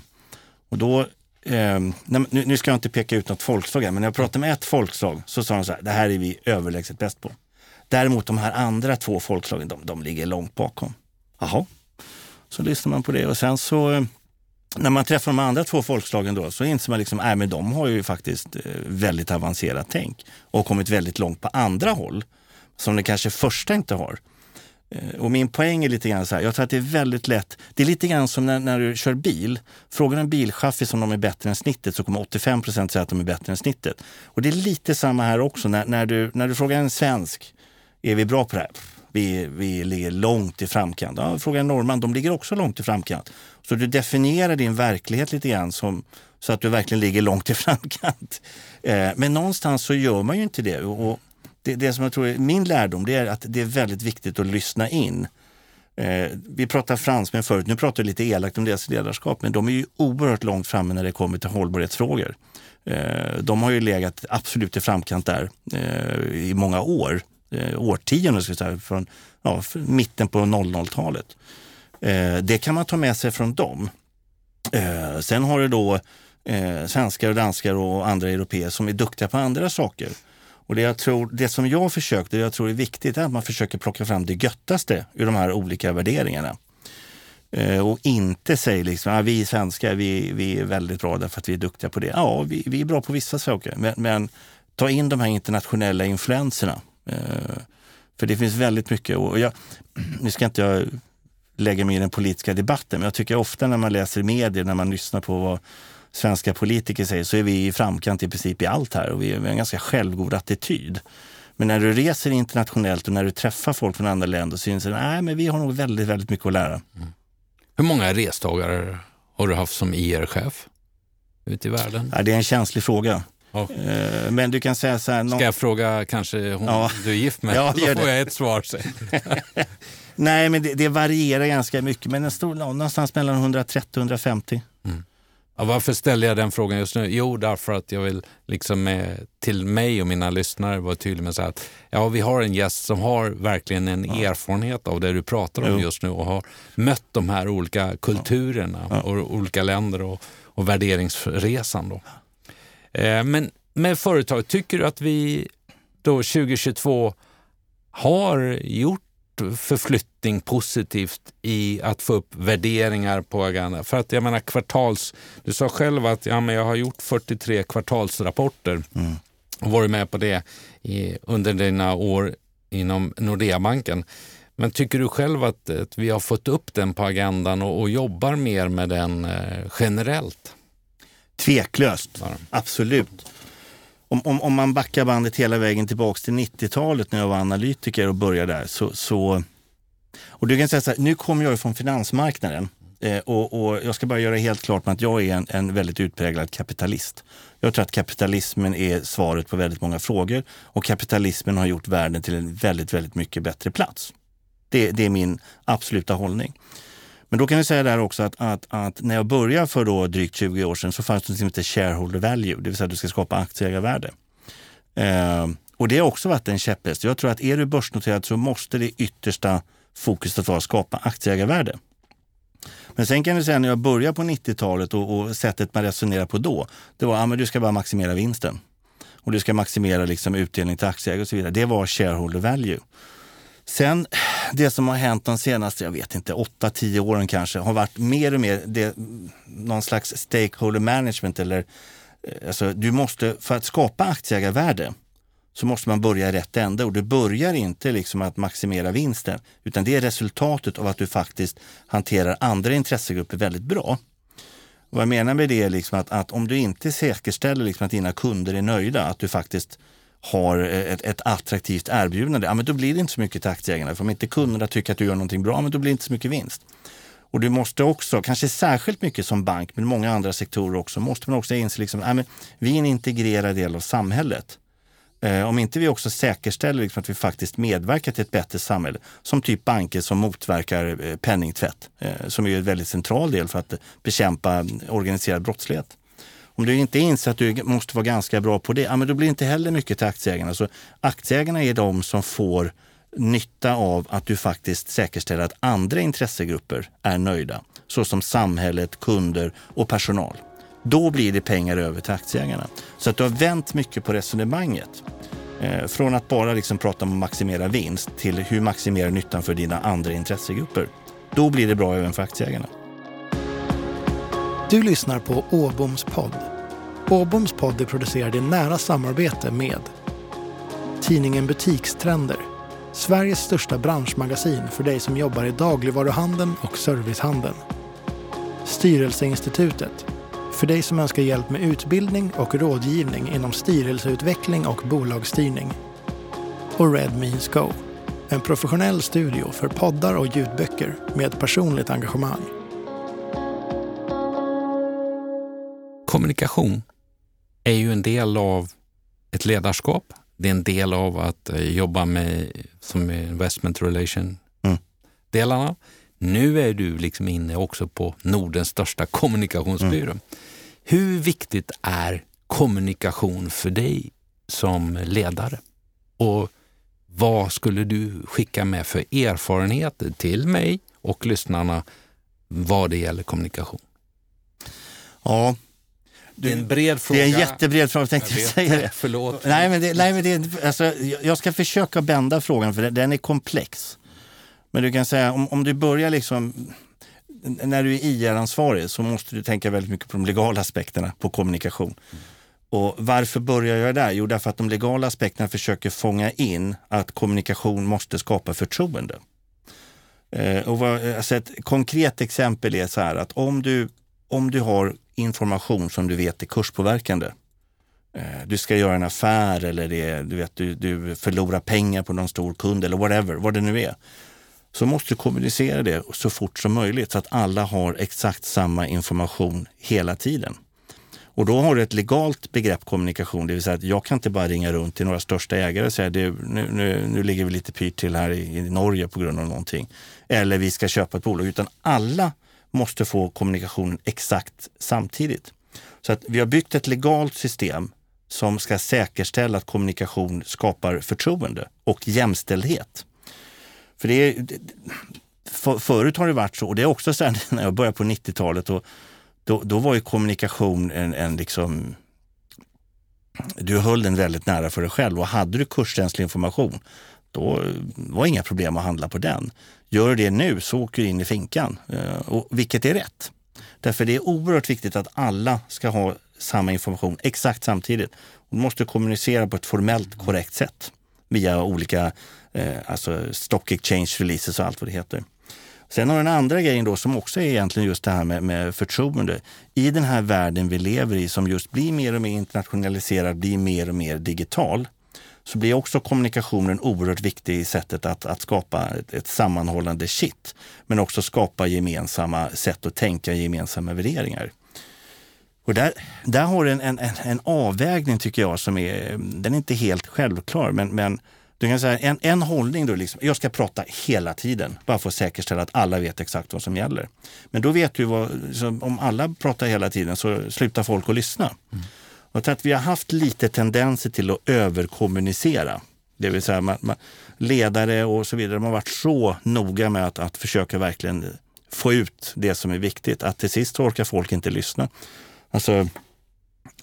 Och då Eh, nu, nu, ska jag inte peka ut något folkslag men när jag pratade med ett folkslag så sa de så här, det här är vi överlägset bäst på. Däremot de här andra två folkslagen, de, de ligger långt bakom. Jaha, så lyssnar man på det och sen så eh, när man träffar de andra två folkslagen då så inser man liksom, äh, men de har ju faktiskt eh, väldigt avancerat tänk och kommit väldigt långt på andra håll som det kanske första inte har. Eh, och min poäng är lite grann så här, jag tror att det är väldigt lätt. Det är lite grann som när, när du kör bil. Frågar en bilchaffis om de är bättre än snittet så kommer 85 procent säga att de är bättre än snittet. Och det är lite samma här också. När, när, du, när du frågar en svensk, är vi bra på det här? Vi, vi ligger långt i framkant. Ja, frågar en norrman, de ligger också långt i framkant. Så du definierar din verklighet lite grann som, så att du verkligen ligger långt i framkant. Eh, men någonstans så gör man ju inte det. Och, det, det som jag tror är min lärdom det är att det är väldigt viktigt att lyssna in. Eh, vi pratade fransmän förut, nu pratar vi lite elakt om deras ledarskap, men de är ju oerhört långt framme när det kommer till hållbarhetsfrågor. Eh, de har ju legat absolut i framkant där eh, i många år, eh, årtionden, ska säga, från ja, mitten på 00-talet. Eh, det kan man ta med sig från dem. Eh, sen har du då eh, svenskar och danskar och andra europeer som är duktiga på andra saker. Och det, jag tror, det som jag försökte, det jag tror är viktigt, är att man försöker plocka fram det göttaste ur de här olika värderingarna. Eh, och inte säga liksom, ah, vi svenskar, vi, vi är väldigt bra därför att vi är duktiga på det. Ja, vi, vi är bra på vissa saker, men, men ta in de här internationella influenserna. Eh, för det finns väldigt mycket. Och jag, nu ska inte jag lägga mig i den politiska debatten, men jag tycker ofta när man läser medier, när man lyssnar på vad svenska politiker säger så är vi i framkant i princip i allt här och vi har en ganska självgod attityd. Men när du reser internationellt och när du träffar folk från andra länder så inser du att vi har nog väldigt, väldigt mycket att lära. Mm. Hur många restagare har du haft som IR-chef ute i världen? Ja, det är en känslig fråga. Oh. Men du kan säga så här... Ska jag fråga kanske hon ja. du är gift med? Ja, Då får jag ett svar. Nej, men det, det, varierar ganska mycket. Men en stor, någonstans mellan 130 och 150. Ja, varför ställer jag den frågan just nu? Jo, därför att jag vill liksom med, till mig och mina lyssnare vara tydlig med att ja, vi har en gäst som har verkligen en ja. erfarenhet av det du pratar om jo. just nu och har mött de här olika kulturerna ja. och olika länder och, och värderingsresan. Eh, men med företag, tycker du att vi då 2022 har gjort förflyttning positivt i att få upp värderingar på agendan. För att jag menar kvartals... Du sa själv att ja, men jag har gjort 43 kvartalsrapporter mm. och varit med på det i, under dina år inom Nordeabanken. Men tycker du själv att, att, vi har fått upp den på agendan och, och jobbar mer med den eh, generellt? Tveklöst, ja. absolut om, om, om man backar bandet hela vägen tillbaks till 90-talet när jag var analytiker och började där så, så och du kan säga så här, nu kommer jag från finansmarknaden eh, och, och, jag ska bara göra helt klart med att jag är en, en, väldigt utpräglad kapitalist. Jag tror att kapitalismen är svaret på väldigt många frågor och kapitalismen har gjort världen till en väldigt, väldigt mycket bättre plats. Det, det är min absoluta hållning. Men då kan vi säga där också att, att, att, när jag började för då drygt 20 år sedan så fanns det något som heter shareholder value, det vill säga att du ska skapa aktieägarvärde. Eh, Och det har också varit en käpphäst. Jag tror att är du börsnoterad så måste det yttersta fokuset vara att skapa aktieägarvärde. Men sen kan du säga när jag började på 90-talet och, och sättet man resonerade på då, det var att ah, du ska bara maximera vinsten. Och du ska maximera liksom utdelning till aktieägare och så vidare. Det var shareholder value. Sen det som har hänt de senaste, jag vet inte, 8-10 åren kanske, har varit mer och mer det, någon slags stakeholder management eller eh, alltså du måste, för att skapa aktieägarvärde så måste man börja i rätt ände och du börjar inte liksom att maximera vinsten utan det är resultatet av att du faktiskt hanterar andra intressegrupper väldigt bra. vad jag menar med det är liksom att, att om du inte säkerställer liksom att dina kunder är nöjda, att du faktiskt har ett, ett attraktivt erbjudande, ja, men då blir det inte så mycket till aktieägarna. För om inte kunderna tycker att du gör någonting bra, men då blir det inte så mycket vinst. Och du måste också, kanske särskilt mycket som bank, men många andra sektorer också, måste man också inse liksom, ja, vi är en integrerad del av samhället. Eh, om inte vi också säkerställer liksom att vi faktiskt medverkar till ett bättre samhälle, som typ banker som motverkar eh, penningtvätt, eh, som är en väldigt central del för att bekämpa organiserad brottslighet. Om du inte inser att du måste vara ganska bra på det, ja, men då blir det inte heller mycket till aktieägarna. Så aktieägarna är de som får nytta av att du faktiskt säkerställer att andra intressegrupper är nöjda, såsom samhället, kunder och personal. Då blir det pengar över till aktieägarna. Så att du har vänt mycket på resonemanget. Eh, från att bara liksom prata om att maximera vinst till hur maximerar nyttan för dina andra intressegrupper. Då blir det bra även för aktieägarna. Du lyssnar på Åboms podd. Åboms podd är producerad i nära samarbete med tidningen Butikstrender, Sveriges största branschmagasin för dig som jobbar i dagligvaruhandeln och servicehandeln. Styrelseinstitutet, för dig som önskar hjälp med utbildning och rådgivning inom styrelseutveckling och bolagsstyrning. Och Red Means Go, en professionell studio för poddar och ljudböcker med personligt engagemang. Kommunikation är ju en del av ett ledarskap. Det är en del av att eh, jobba med som investment relation mm. Nu är du liksom inne också på Nordens största kommunikationsbyrå. Mm. Hur viktigt är kommunikation för dig som ledare? Och vad skulle du skicka med för erfarenheter till mig och lyssnarna vad det gäller kommunikation? Ja, det är en bred fråga. Det är en jättebred fråga, tänkte jag, jag säga det. Förlåt. Nej, men, det, nej, men det, alltså, jag ska försöka bända frågan för den är komplex. Men du kan säga om, om du börjar liksom när du är IR-ansvarig så måste du tänka väldigt mycket på de legala aspekterna på kommunikation. Mm. Och varför börjar jag där? Jo, därför att de legala aspekterna försöker fånga in att kommunikation måste skapa förtroende. Eh, och vad, alltså ett konkret exempel är så här att om du, om du har information som du vet är kurspåverkande. Eh, du ska göra en affär eller det, du, vet, du, du förlorar pengar på någon stor kund eller whatever, vad det nu är så måste du kommunicera det så fort som möjligt så att alla har exakt samma information hela tiden. Och då har du ett legalt begrepp kommunikation, det vill säga att jag kan inte bara ringa runt till några största ägare och säga det, nu, nu, nu ligger vi lite pyrt till här i, i Norge på grund av någonting. Eller vi ska köpa ett bolag, utan alla måste få kommunikationen exakt samtidigt. Så att vi har byggt ett legalt system som ska säkerställa att kommunikation skapar förtroende och jämställdhet. För det är, för, förut har det varit så, och det är också så när jag började på 90-talet, och då, då var ju kommunikation en, en liksom du höll den väldigt nära för dig själv och hade du kurskänslig information, då var det inga problem att handla på den. Gör du det nu så åker du in i finkan, eh, och, vilket är rätt. Därför det är oerhört viktigt att alla ska ha samma information exakt samtidigt. Du måste kommunicera på ett formellt korrekt sätt via olika eh, alltså stock exchange releases och allt vad det heter. Sen har den andra grejen då som också är egentligen just det här med, med förtroende. I den här världen vi lever i som just blir mer och mer internationaliserad, blir mer och mer digital, så blir också kommunikationen oerhört viktig i sättet att, att skapa ett, ett sammanhållande kitt. Men också skapa gemensamma sätt att tänka, gemensamma värderingar. Och där, där har du en, en, en avvägning tycker jag som är, den är inte helt självklar, men, men du kan säga en, en hållning då, liksom, jag ska prata hela tiden, bara för att säkerställa att alla vet exakt vad som gäller. Men då vet du vad, om alla pratar hela tiden så slutar folk att lyssna. Mm. Jag tror att vi har haft lite tendenser till att överkommunicera. Det vill säga man, man, ledare och så vidare, man har varit så noga med att, att försöka verkligen få ut det som är viktigt. Att till sist orkar folk inte lyssna. Alltså,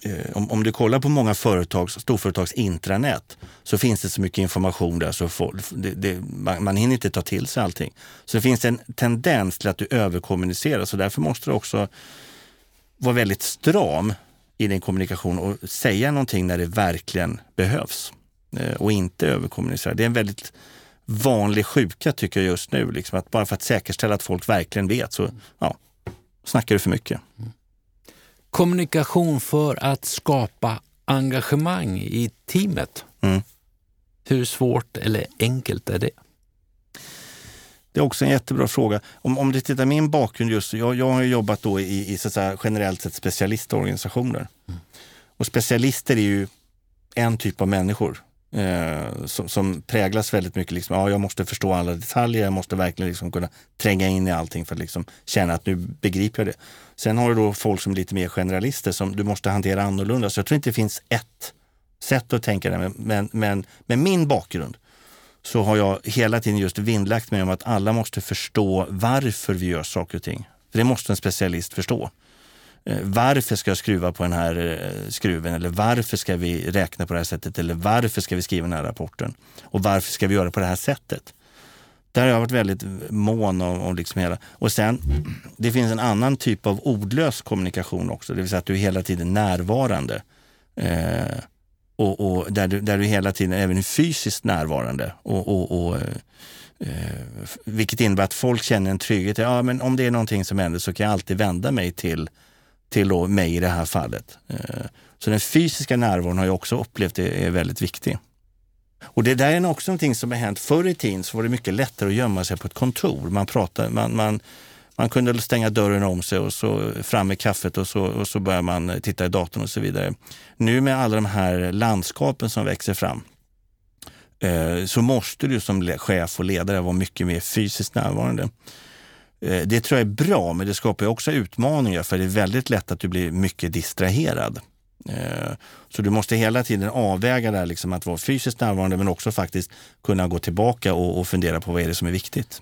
eh, om, om, du kollar på många företags, storföretags intranät så finns det så mycket information där så folk, det, det, man, man hinner inte ta till sig allting. Så det finns en tendens till att du överkommunicerar så därför måste du också vara väldigt stram i din kommunikation och säga någonting när det verkligen behövs eh, och inte överkommunicera. Det är en väldigt vanlig sjuka tycker jag just nu. Liksom, att bara för att säkerställa att folk verkligen vet så ja, snackar du för mycket. Kommunikation för att skapa engagemang i teamet. Mm. Hur svårt eller enkelt är det? Det är också en jättebra fråga. Om, om du tittar min bakgrund just, jag, jag har jobbat då i, i så säga, generellt sett specialistorganisationer. Mm. Och specialister är ju en typ av människor eh, som, som, präglas väldigt mycket. Liksom, ja, jag måste förstå alla detaljer, jag måste verkligen liksom kunna tränga in i allting för att liksom känna att nu begriper jag det. Sen har du då folk som är lite mer generalister som du måste hantera annorlunda. Så jag tror inte det finns ett sätt att tänka det. Men, men, men med min bakgrund så har jag hela tiden just vindlagt mig om att alla måste förstå varför vi gör saker och ting. För det måste en specialist förstå. Eh, varför ska jag skruva på den här eh, skruven? Eller varför ska vi räkna på det här sättet? Eller varför ska vi skriva den här rapporten? Och varför ska vi göra på det här sättet? Där har jag varit väldigt mån om, om liksom hela. Och sen, det finns en annan typ av ordlös kommunikation också, det vill säga att du är hela tiden närvarande. Eh, och, och, där, du, där du hela tiden även är fysiskt närvarande. Och, och, och eh, eh, vilket innebär att folk känner en trygghet. Ja, men om det är någonting som händer så kan jag alltid vända mig till till då mig i det här fallet. Eh, så den fysiska närvaron har jag också upplevt är väldigt viktig. Och det där är också någonting som har hänt. Förr i tiden så var det mycket lättare att gömma sig på ett kontor. Man, pratade, man, man, man kunde stänga dörren om sig och så fram med kaffet och så, och så börjar man titta i datorn och så vidare. Nu med alla de här landskapen som växer fram eh, så måste du som chef och ledare vara mycket mer fysiskt närvarande. Eh, det tror jag är bra, men det skapar också utmaningar för det är väldigt lätt att du blir mycket distraherad. Eh, så du måste hela tiden avväga det här, liksom att vara fysiskt närvarande men också faktiskt kunna gå tillbaka och, och fundera på vad är det som är viktigt.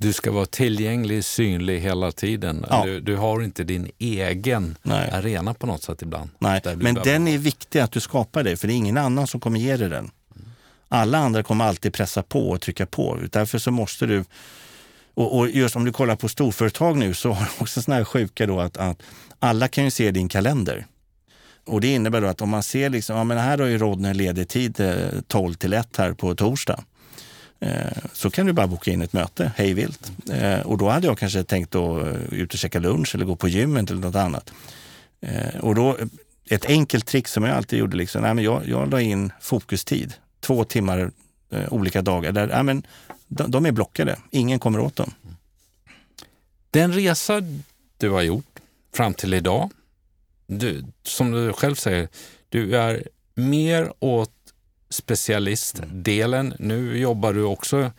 Du ska vara tillgänglig, synlig hela tiden. Ja. Du, du, har inte din egen Nej. arena på något sätt ibland. Nej, men den är viktig att du skapar det, för det är ingen annan som kommer ge dig den. Alla andra kommer alltid pressa på och trycka på. Därför så måste du och, och, just om du kollar på storföretag nu så har de också såna här sjuka då att, att alla kan ju se din kalender. Och det innebär då att om man ser liksom, ja men här har ju Rodney ledig tid 12 till 1 här på torsdag. Eh, så kan du bara boka in ett möte hej vilt. Eh, och då hade jag kanske tänkt att eh, ut och käka lunch eller gå på gymmet eller något annat. Och då, ett enkelt trick som jag alltid gjorde, liksom, nej, men jag, jag la in fokustid. Två timmar olika dagar. Där, nej, men de, de är blockade. Ingen kommer åt dem. Den resa du har gjort fram till idag, du, som du själv säger, du är mer åt specialistdelen. Nu jobbar du också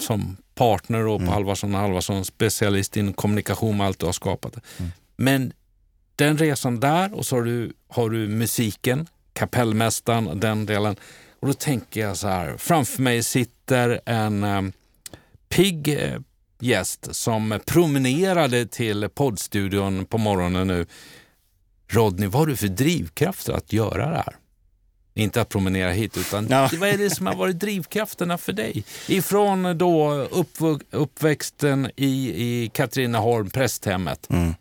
som partner och på mm. Halvarsson och Halvarsson specialist inom kommunikation med allt du har skapat. Mm. Men den resan där och så har du, har du musiken, kapellmästaren, den delen. Och då tänker jag så här, framför mig sitter en um, pigg uh, gäst som promenerade till poddstudion på morgonen nu. Rodney, vad har du för drivkrafter att göra det här? Inte att promenera hit, utan ja. vad är det som har varit drivkrafterna för dig? Ifrån då uppväxten i, i Katrineholm, prästhemmet. Mm.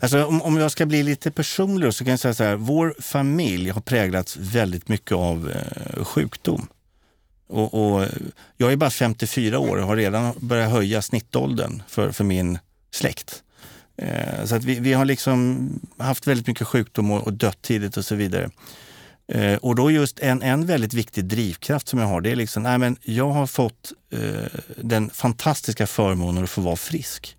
Alltså, om, om jag ska bli lite personlig så kan jag säga så här. Vår familj har präglats väldigt mycket av eh, sjukdom. Och, och, jag är bara 54 år och har redan börjat höja snittåldern för, för min släkt. Eh, så att vi, vi har liksom haft väldigt mycket sjukdom och, och dött tidigt och så vidare. Eh, och då just en, en väldigt viktig drivkraft som jag har, det är liksom, nej men jag har fått eh, den fantastiska förmånen att få vara frisk.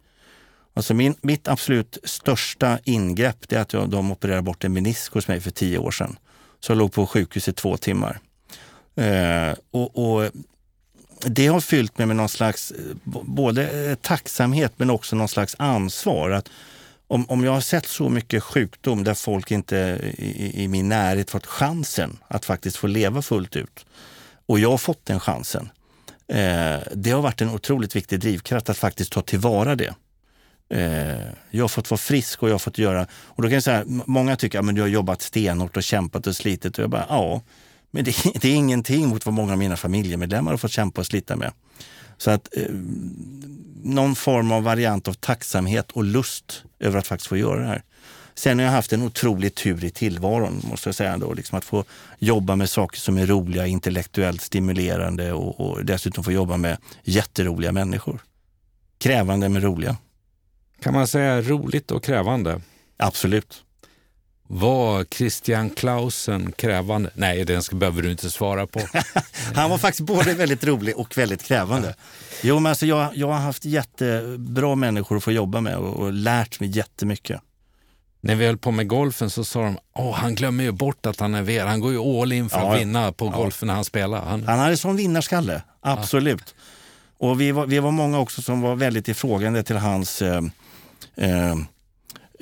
Alltså min, mitt absolut största ingrepp det är att jag, de opererade bort en menisk hos mig för tio år sedan. Så jag låg på sjukhus i två timmar. Eh, och, och, det har fyllt mig med någon slags eh, både eh, tacksamhet men också någon slags ansvar. Att om, om jag har sett så mycket sjukdom där folk inte i, i min närhet fått chansen att faktiskt få leva fullt ut och jag har fått den chansen. Eh, det har varit en otroligt viktig drivkraft att faktiskt ta tillvara det. Eh, jag har fått vara frisk och jag har fått göra... Och då kan jag säga, många tycker att ja, du har jobbat stenhårt och kämpat och slitit. Och jag bara, ja, men det, det, är ingenting mot vad många av mina familjemedlemmar har fått kämpa och slita med. Så att eh, någon form av variant av tacksamhet och lust över att faktiskt få göra det här. Sen har jag haft en otrolig tur i tillvaron, måste jag säga. Ändå, liksom att få jobba med saker som är roliga, intellektuellt stimulerande och, och dessutom få jobba med jätteroliga människor. Krävande men roliga. Kan man säga roligt och krävande? Absolut. Var Christian Clausen krävande? Nej, den ska, behöver du inte svara på. Han var faktiskt både väldigt rolig och väldigt krävande. Jo, men alltså jag, jag har haft jättebra människor att få jobba med och, och lärt mig jättemycket. När vi höll på med golfen så sa de att han glömmer ju bort att han är VR. Han går ju all in för ja, att vinna på ja. golfen när han spelar. Han, han hade sån vinnarskalle, absolut. Ja. Och vi var, vi var många också som var väldigt ifrågande till hans eh, Eh,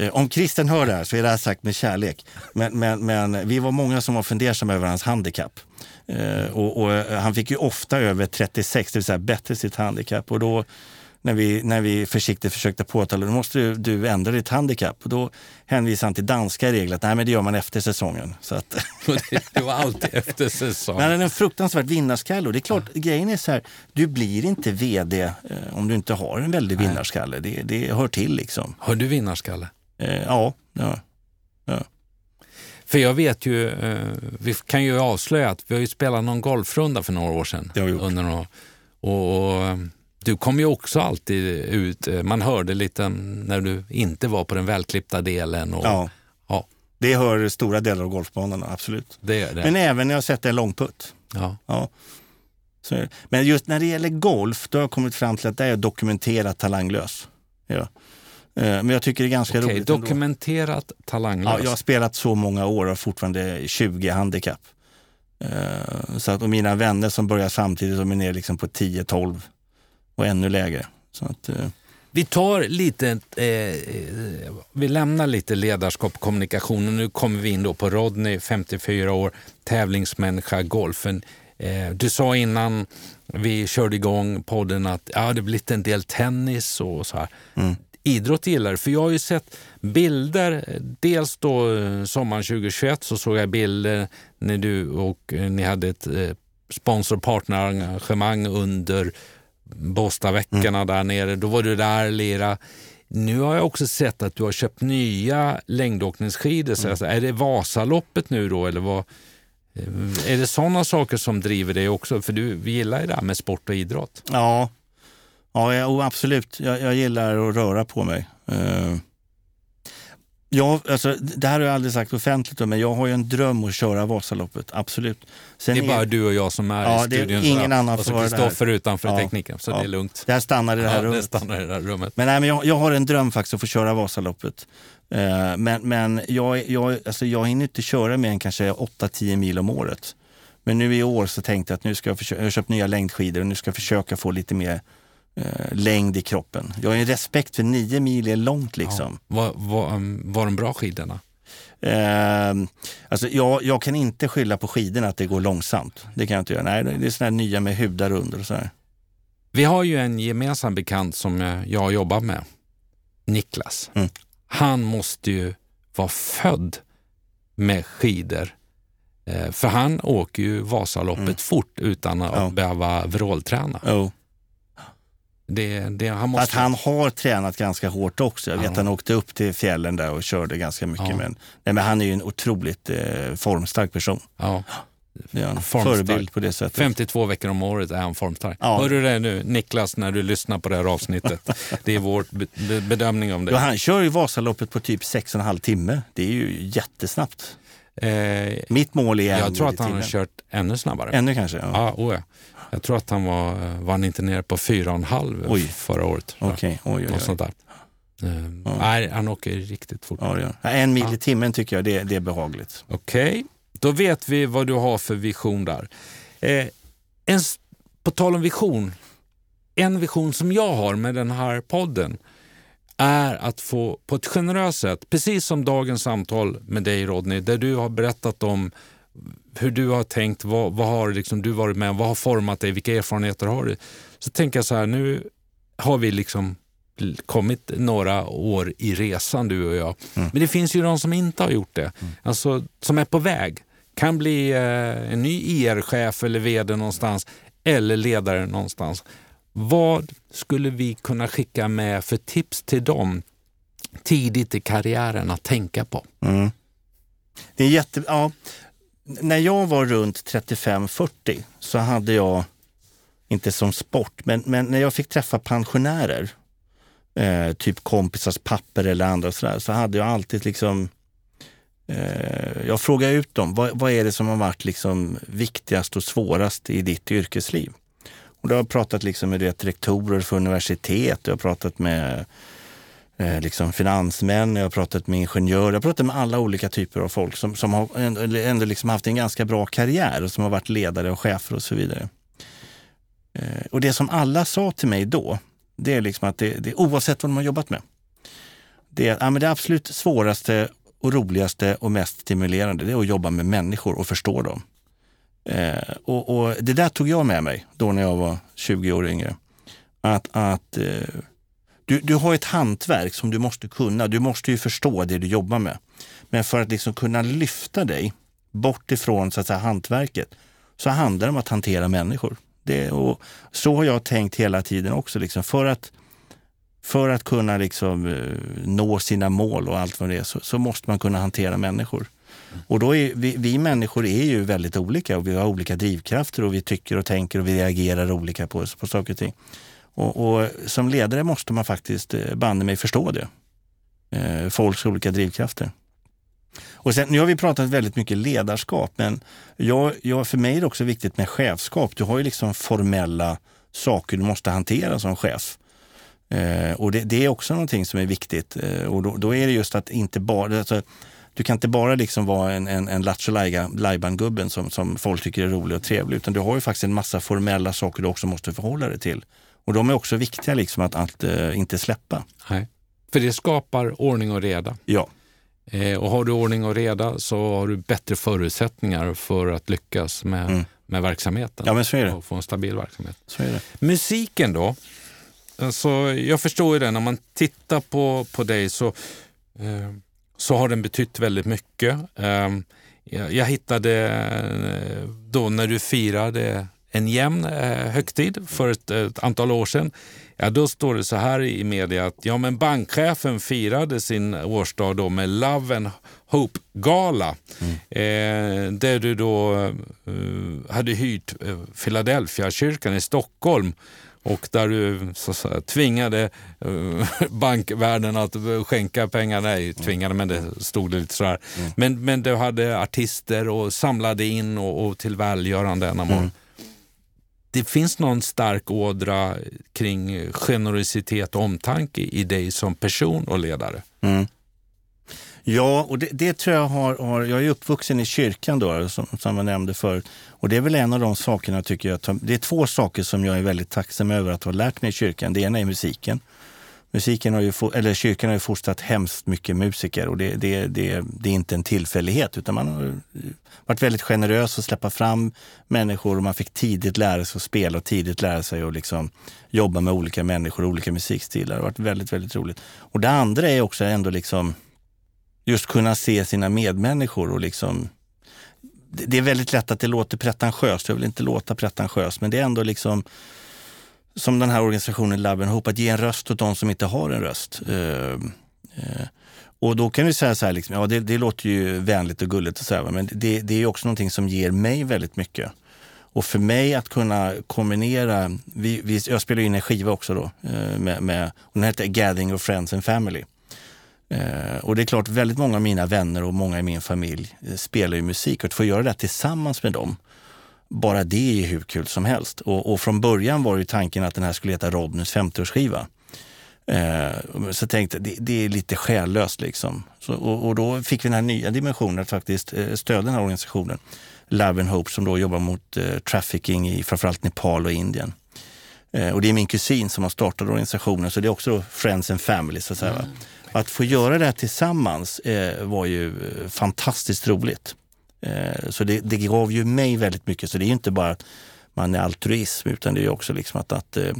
om Christian hör det här så är det här sagt med kärlek. Men, men, men vi var många som var fundersamma över hans handikapp. Eh, och, och, eh, han fick ju ofta över 36, det vill säga bättre sitt handikapp. Och då när vi, när vi försiktigt försökte påtala då måste du, du ändra ditt handikapp. Och då hänvisade han till danska regler, att nej men det gör man efter säsongen. Så att, det var alltid efter säsongen. Men han är en fruktansvärt vinnarskalle. Och det är klart, ja. grejen är så här, du blir inte vd eh, om du inte har en väldig vinnarskalle. Det, det hör till liksom. Har du vinnarskalle? Eh, ja, ja, ja. För jag vet ju, eh, vi kan ju avslöja att vi har ju spelat någon golfrunda för några år sedan. Det har vi gjort. Under några, och, och, eh, du kom ju också alltid ut, eh, man hörde lite när du inte var på den välklippta delen. Och, ja. ja. Det hör stora delar av golfbanorna, absolut. Det det. Men även när jag sett en långputt. Ja. ja. Så, men just när det gäller golf, då har jag kommit fram till att det är dokumenterat talanglös. Ja. Eh, men jag tycker det är ganska okay, roligt. Dokumenterat ändå. talanglös. Ja, jag har spelat så många år och har fortfarande 20 handikapp. Eh, så att, och mina vänner som börjar samtidigt, de är nere liksom på 10-12 och ännu lägre. Så att, eh. vi tar lite, eh, vi lämnar lite ledarskap och kommunikation och nu kommer vi in då på Rodney, 54 år, tävlingsmänniska, golfen. Eh, du sa innan vi körde igång podden att ja, det blivit en del tennis och så här. Mm idrott gillar För jag har ju sett bilder, dels då eh, sommaren 2021 så såg jag bilder när du och eh, ni hade ett eh, sponsor partnerengagemang under Båstadveckorna mm. där nere. Då var du där lira. Nu har jag också sett att du har köpt nya längdåkningsskidor. Mm. alltså, är det Vasaloppet nu då eller vad? Är det sådana saker som driver dig också? För du gillar ju det här med sport och idrott. Ja, Ja, ja absolut. Jag, jag gillar att röra på mig. Uh, ja, alltså, det här har jag aldrig sagt offentligt, men jag har ju en dröm att köra Vasaloppet. Absolut. Sen det är bara du och jag som är ja, i studion. Det är ingen annan och så Kristoffer utanför ja, tekniken, så ja. det är lugnt. Det här stannar i det här ja, rummet. Det stannar i det här rummet. Men, nej, men jag, jag har en dröm faktiskt att få köra Vasaloppet. Uh, men men jag, jag, alltså, jag hinner inte köra mer än kanske 8-10 mil om året. Men nu i år så tänkte jag att nu ska jag, försöka, jag har köpt nya längdskidor och nu ska jag försöka få lite mer eh, längd i kroppen. Jag har en respekt för nio mil är långt liksom. Ja. Var, var, um, var de bra skidorna? Eh, alltså jag, jag, kan inte skylla på skidorna att det går långsamt. Det kan jag inte göra. Nej, det är sådana nya med hudar under och så här. Vi har ju en gemensam bekant som jag jobbar med, Niklas. Mm. Han måste ju vara född med skidor. Eh, för han åker ju Vasaloppet mm. fort utan att ja. behöva vrålträna. Oh. Det, det, han måste... Att han har tränat ganska hårt också. Jag vet ja. han åkte upp till fjällen där och körde ganska mycket. Ja. Men, nej, men han är ju en otroligt eh, formstark person. Ja. Det är en förebild på det sättet. 52 veckor om året är han formstark. Ja. Hör du det nu, Niklas, när du lyssnar på det här avsnittet? det är vår be bedömning om det. Ja, han kör ju Vasaloppet på typ 6,5 timme. Det är ju jättesnabbt. Eh, Mitt mål är Jag tror att han har kört ännu snabbare. Ännu kanske? Ja. Ah, oh ja. Jag tror att han var, var han inte nere på 4,5 förra året. Okay. Oj, oj, oj. sånt där. Uh, ja. Nej, han åker riktigt fort. Ja, ja. En mil i timmen tycker jag det, det är behagligt. Okej, okay. då vet vi vad du har för vision där. Eh, en, på tal om vision, en vision som jag har med den här podden är att få på ett generöst sätt, precis som dagens samtal med dig Rodney, där du har berättat om hur du har tänkt, vad, vad har liksom du varit med om, vad har format dig, vilka erfarenheter har du? Så tänker jag så här, nu har vi liksom kommit några år i resan du och jag. Mm. Men det finns ju de som inte har gjort det, mm. alltså som är på väg. Kan bli eh, en ny IR-chef eller vd någonstans eller ledare någonstans. Vad skulle vi kunna skicka med för tips till dem tidigt i karriären att tänka på? Mm. Det är jätte... Ja. När jag var runt 35-40 så hade jag, inte som sport, men, men när jag fick träffa pensionärer, eh, typ kompisars papper eller andra sådär, så hade jag alltid liksom eh, jag frågade ut dem, vad, vad, är det som har varit liksom viktigast och svårast i ditt yrkesliv? Och då har jag pratat liksom med vet, rektorer för universitet, jag har pratat med eh, Eh, liksom finansmän, jag har pratat med ingenjörer, jag har pratat med alla olika typer av folk som, som har ändå liksom haft en ganska bra karriär och som har varit ledare och chefer och så vidare. Eh, och det som alla sa till mig då, det är liksom att det, det oavsett vad de har jobbat med, det är, ja, men det absolut svåraste och roligaste och mest stimulerande, det är att jobba med människor och förstå dem. Eh, och, och, det där tog jag med mig då när jag var 20 år yngre. Att, att eh, du, du har ett hantverk som du måste kunna. Du måste ju förstå det du jobbar med. Men för att liksom kunna lyfta dig bort ifrån så att säga, hantverket så handlar det om att hantera människor. Det, och så har jag tänkt hela tiden också. Liksom, för, att, för att kunna liksom, eh, nå sina mål och allt vad det är så, så måste man kunna hantera människor. Och då är vi, vi, människor är ju väldigt olika och vi har olika drivkrafter och vi tycker och tänker och vi reagerar olika på, på saker och ting. Och, och som ledare måste man faktiskt eh, banne mig förstå det. Eh, folks olika drivkrafter. Och sen, nu har vi pratat väldigt mycket ledarskap, men jag, jag, för mig är det också viktigt med chefskap. Du har ju liksom formella saker du måste hantera som chef. Eh, och det, det, är också någonting som är viktigt. Eh, och då, då, är det just att inte bara... Alltså, du kan inte bara liksom vara en, en, en Lattjo Lajban-gubben som, som folk tycker är rolig och trevlig, utan du har ju faktiskt en massa formella saker du också måste förhålla dig till. Och de är också viktiga liksom att, att uh, inte släppa. Nej. För det skapar ordning och reda. Ja. Eh, och har du ordning och reda så har du bättre förutsättningar för att lyckas med, mm. med verksamheten. Ja, men så är det. Och få en stabil verksamhet. Så är det. Musiken då? Alltså, jag förstår ju det, när man tittar på, på dig så eh, så har den betytt väldigt mycket. Ehm, jag hittade eh, då när du firade en jämn eh, högtid för ett, ett, antal år sedan. Ja, då står det så här i media att ja, men bankchefen firade sin årsdag då med Love and Hope-gala. Mm. Eh, där du då eh, hade hyrt eh, Philadelphia-kyrkan i Stockholm och där du så, så, tvingade uh, bankvärlden att skänka pengar. Nej, tvingade, men det stod det lite sådär. Mm. Men, men du hade artister och samlade in och, och till välgörande ändamål. Mm. Det finns någon stark ådra kring generositet och omtanke i dig som person och ledare. Mm. Ja, och det, det, tror jag har, har, Jag är uppvuxen i kyrkan då, som, som jag nämnde förut. Och det är väl en av de sakerna tycker jag. Det är två saker som jag är väldigt tacksam över att ha lärt mig i kyrkan. Det ena är musiken. Musiken har ju, eller kyrkan har ju fostrat hemskt mycket musiker och det, det, det, det är inte en tillfällighet utan man har varit väldigt generös att släppa fram människor och man fick tidigt lära sig att spela och tidigt lära sig att liksom jobba med olika människor och olika musikstilar. Det har varit väldigt, väldigt roligt. Och det andra är också ändå liksom just kunna se sina medmänniskor och liksom det är väldigt lätt att det låter pretentiöst. Jag vill inte låta pretentiöst, men det är ändå liksom som den här organisationen Love Hope, att ge en röst åt de som inte har en röst. Eh, eh, och då kan vi säga så här, liksom, ja det, det, låter ju vänligt och gulligt att säga, men det, det är också någonting som ger mig väldigt mycket. Och för mig att kunna kombinera, vi, vi, jag spelar in en skiva också då, eh, med, med, och den heter Gathering of Friends and Family. Eh, och det är klart, väldigt många av mina vänner och många i min familj spelar ju musik och att få göra det tillsammans med dem, bara det är hur kul som helst. Och, och från början var ju tanken att den här skulle heta Robnys 50-årsskiva. Eh, så tänkte det, det är lite själlöst liksom. Så, och, och, då fick vi den här nya dimensionen att faktiskt eh, stödja den här organisationen. Love and Hope som då jobbar mot eh, trafficking i framförallt Nepal och Indien. Eh, och det är min kusin som har startat organisationen, så det är också Friends and Family. Så att, säga, mm. att få göra det här tillsammans eh, var ju eh, fantastiskt roligt. Eh, så det, det gav ju mig väldigt mycket. Så det är inte bara att man är altruism, utan det är också liksom att, att eh,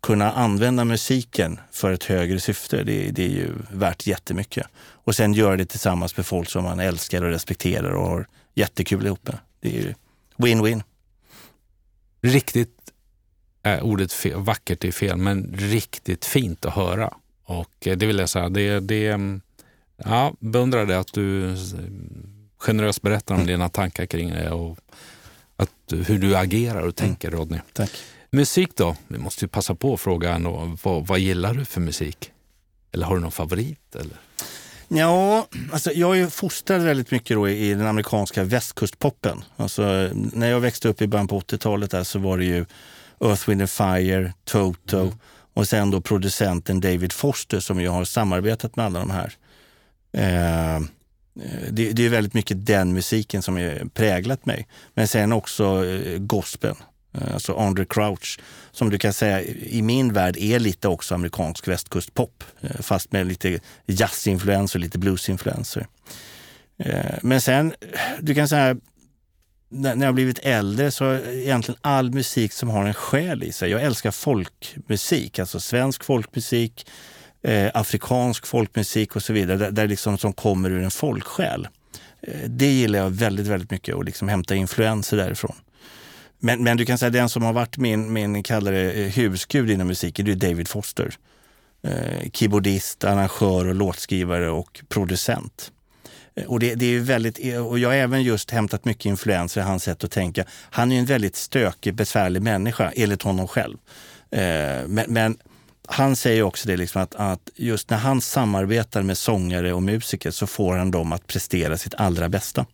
kunna använda musiken för ett högre syfte, det, det, är ju värt jättemycket. Och sen göra det tillsammans med folk som man älskar och respekterar och har jättekul ihop med. Det är ju win-win. Riktigt, äh, ordet fel, vackert är fel, men riktigt fint att höra. Och det vill jag säga, det, det mm, ja, beundrar det att du generöst berättar om mm. dina tankar kring det och att, hur du agerar och tänker mm. Rodney. Tack. Musik då? Vi måste ju passa på att fråga ändå, vad, vad gillar du för musik? Eller har du någon favorit? Eller? Ja, alltså jag är fostrad väldigt mycket då i den amerikanska västkustpoppen. Alltså, när jag växte upp i början på 80-talet så var det ju Earth, Wind and Fire, Toto mm. och sen då producenten David Foster som jag har samarbetat med alla de här. Eh, Eh, det, det, är väldigt mycket den musiken som har präglat mig. Men sen också eh, gospeln. Eh, alltså Andre Crouch, som du kan säga i min värld är lite också amerikansk västkustpop. Eh, fast med lite jazzinfluenser, lite bluesinfluenser. Eh, men sen, du kan säga, när jag blivit äldre så är egentligen all musik som har en själ i sig. Jag älskar folkmusik, alltså svensk folkmusik, eh, afrikansk folkmusik och så vidare, där, där liksom som kommer ur en folksjäl. Eh, det gillar jag väldigt, väldigt mycket och liksom hämta influenser därifrån. Men, men du kan säga den som har varit min, min kallare eh, husgud inom musiken, det är David Foster. Eh, keyboardist, arrangör och låtskrivare och producent. Eh, och, det, det, är väldigt, och jag har även just hämtat mycket influenser i hans sätt att tänka. Han är en väldigt stökig, besvärlig människa, enligt honom själv. Eh, men, men, han säger också det liksom att, att, just när han samarbetar med sångare och musiker så får han dem att prestera sitt allra bästa.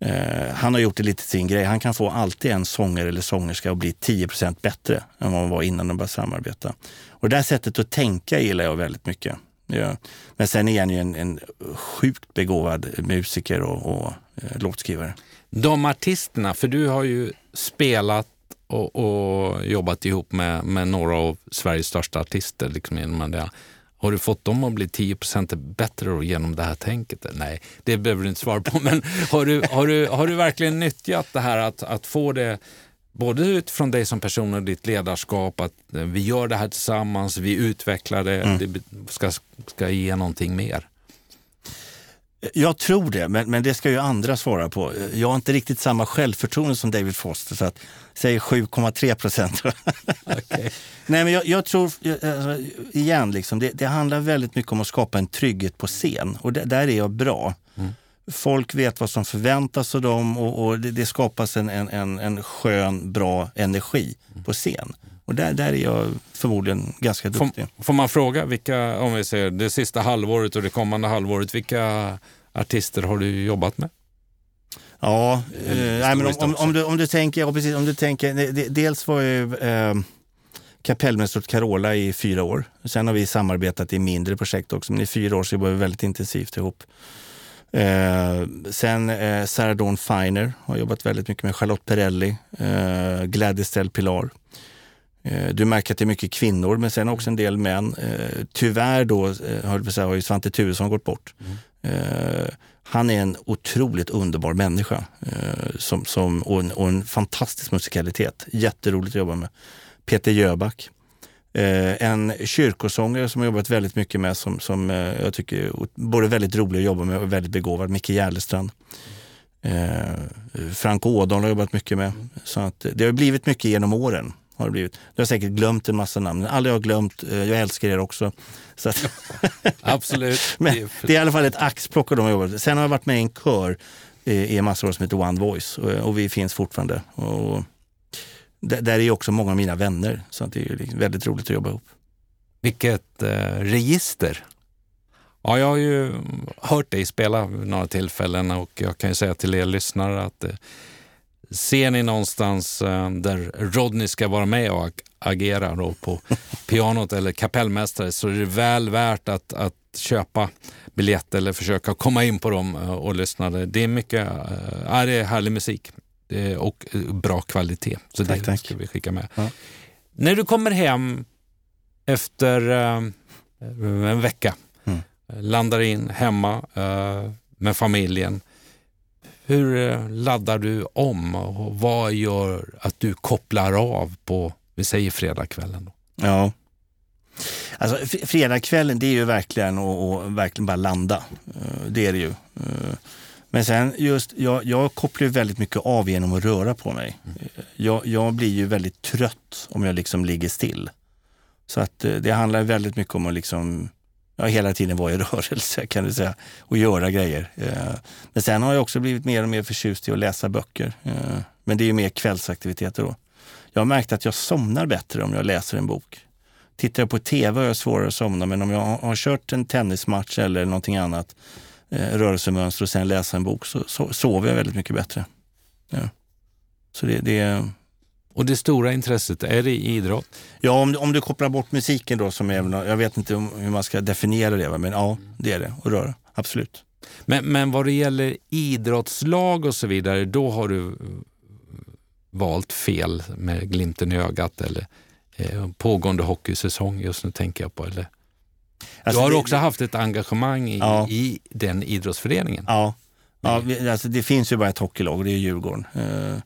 Eh, han har gjort det lite sin grej. Han kan få alltid en sångare eller sångerska att bli 10% bättre än vad man var innan de började samarbeta. Och det där sättet att tänka gillar jag väldigt mycket. Ja. Men sen är han ju en, en sjukt begåvad musiker och, och eh, låtskrivare. De artisterna, för du har ju spelat och, och jobbat ihop med, med några av Sveriges största artister. Liksom genom det. Har du fått dem att bli 10% bättre genom det här tänket? Nej, det behöver du inte svara på. Men har du, har du, har du verkligen nyttjat det här att, att få det både utifrån dig som person och ditt ledarskap, att vi gör det här tillsammans, vi utvecklar det, mm. det ska, ska ge någonting mer? Jag tror det, men, men det ska ju andra svara på. Jag har inte riktigt samma självförtroende som David Foster, så att säg 7,3 procent. okay. Nej, men jag, jag tror, alltså, igen, liksom, det, det, handlar väldigt mycket om att skapa en trygghet på scen och det, där är jag bra. Mm. Folk vet vad som förväntas av dem och, och det, det, skapas en, en, en skön, bra energi mm. på scen. Och där, där är jag förmodligen ganska duktig. Får, får, man fråga vilka, om vi säger det sista halvåret och det kommande halvåret, vilka artister har du jobbat med? Ja, eh, nej, men om, om, om, du, om du tänker, ja, precis, om du tänker det, dels var jag eh, kapellmästare åt Carola i fyra år. Sen har vi samarbetat i mindre projekt också, men i fyra år så jobbar vi väldigt intensivt ihop. Eh, sen eh, Sarah Dawn Finer har jobbat väldigt mycket med Charlotte Perrelli, eh, Gladys Del Pilar. Eh, du märker att det är mycket kvinnor, men sen också en del män. Eh, tyvärr då, eh, har ju Svante Turesson gått bort. Mm. Eh, han är en otroligt underbar människa eh, som, som, och, en, och en fantastisk musikalitet. Jätteroligt att jobba med. Peter Jöback. Eh, en kyrkosångare som jag jobbat väldigt mycket med som, som jag tycker är både väldigt rolig att jobba med och väldigt begåvad. Micke Järlestrand. Frank Ådahl har jag jobbat mycket med. Så att det har blivit mycket genom åren har det blivit. Du har säkert glömt en massa namn. Alla jag har glömt. Eh, jag älskar er också. Så att Absolut. Men det är i alla fall ett axplock av de jobbat Sen har jag varit med i en kör i en massa år som heter One Voice och vi finns fortfarande. Och där är också många av mina vänner, så det är liksom väldigt roligt att jobba ihop. Vilket eh, register! Ja, jag har ju hört dig spela vid några tillfällen och jag kan ju säga till er lyssnare att eh, Ser ni någonstans eh, där Rodney ska vara med och agera då på pianot eller kapellmästare så är det väl värt att, att köpa biljett eller försöka komma in på dem eh, och lyssna. Det är mycket, eh, ja, det är härlig musik och bra kvalitet. Så tack, det ska vi skicka med. Ja. När du kommer hem efter en vecka, Mm. landar in hemma med familjen. Hur eh, laddar du om och vad gör att du kopplar av på, vi säger fredagskvällen? Då? Ja. Alltså, fredagskvällen det är ju verkligen att verkligen bara landa. Eh, Det är det ju. Eh, Men sen just, jag, jag kopplar ju väldigt mycket av genom att röra på mig. Eh, Jag, jag blir ju väldigt trött om jag liksom ligger still. Så att det handlar väldigt mycket om att liksom, ja, hela tiden vara i rörelse kan du säga och göra grejer. Eh, men sen har jag också blivit mer och mer förtjust i att läsa böcker. Eh, men det är ju mer kvällsaktiviteter då. Jag har märkt att jag somnar bättre om jag läser en bok. Tittar jag på tv har jag svårare att somna, men om jag har, kört en tennismatch eller någonting annat, eh, rörelsemönster och sen läsa en bok, så, så sover jag väldigt mycket bättre. Ja. Så det, det, och det stora intresset, är det idrott? ja, om, du- om du kopplar bort musiken då, som är, jag vet inte hur man ska definiera det, men ja, det är det. Och röra, absolut. Men, men vad det gäller idrottslag och så vidare, då har du valt fel med glimten i ögat eller eh, pågående hockeysäsong just nu tänker jag på. Eller? Alltså, du har det- också haft ett engagemang i, Ja. i den idrottsföreningen. Ja, ja alltså det finns ju bara ett hockeylag och det är Djurgården. Eh,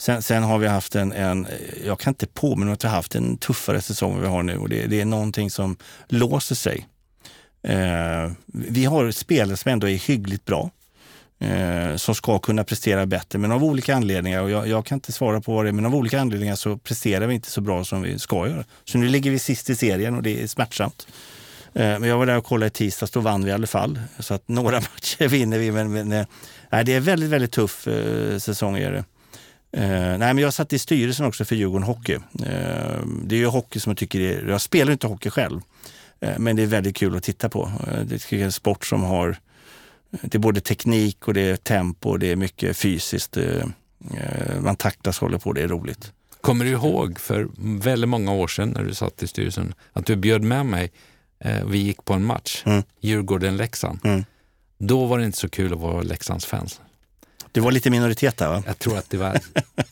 sen, sen har vi haft en, en, jag kan inte påminna mig att vi har haft en tuffare säsong än vi har nu och det, det är någonting som låser sig. Eh, vi har spelare som ändå är hyggligt bra. Eh, som ska kunna prestera bättre, men av olika anledningar, och jag, jag kan inte svara på vad det är, men av olika anledningar så presterar vi inte så bra som vi ska göra. Så nu ligger vi sist i serien och det är smärtsamt. Eh, Men jag var där och kollade i tisdags, då vann vi i alla fall. Så att några matcher vinner vi. Men, men eh, nej, det är väldigt, väldigt tuff eh, säsong. Är det. Eh, nej, men jag satt i styrelsen också för Djurgården Hockey. Eh, det är ju hockey som jag tycker är, jag spelar inte hockey själv. Eh, men det är väldigt kul att titta på. Eh, det är en sport som har, det är både teknik och det är tempo och det är mycket fysiskt. Eh, eh, man tacklas och håller på, det är roligt. Kommer du ihåg för väldigt många år sedan när du satt i styrelsen att du bjöd med mig, vi gick på en match, Mm. Djurgården-Leksand. Mm. Då var det inte så kul att vara Leksandsfans. Det var lite minoritet där va? Jag tror att det var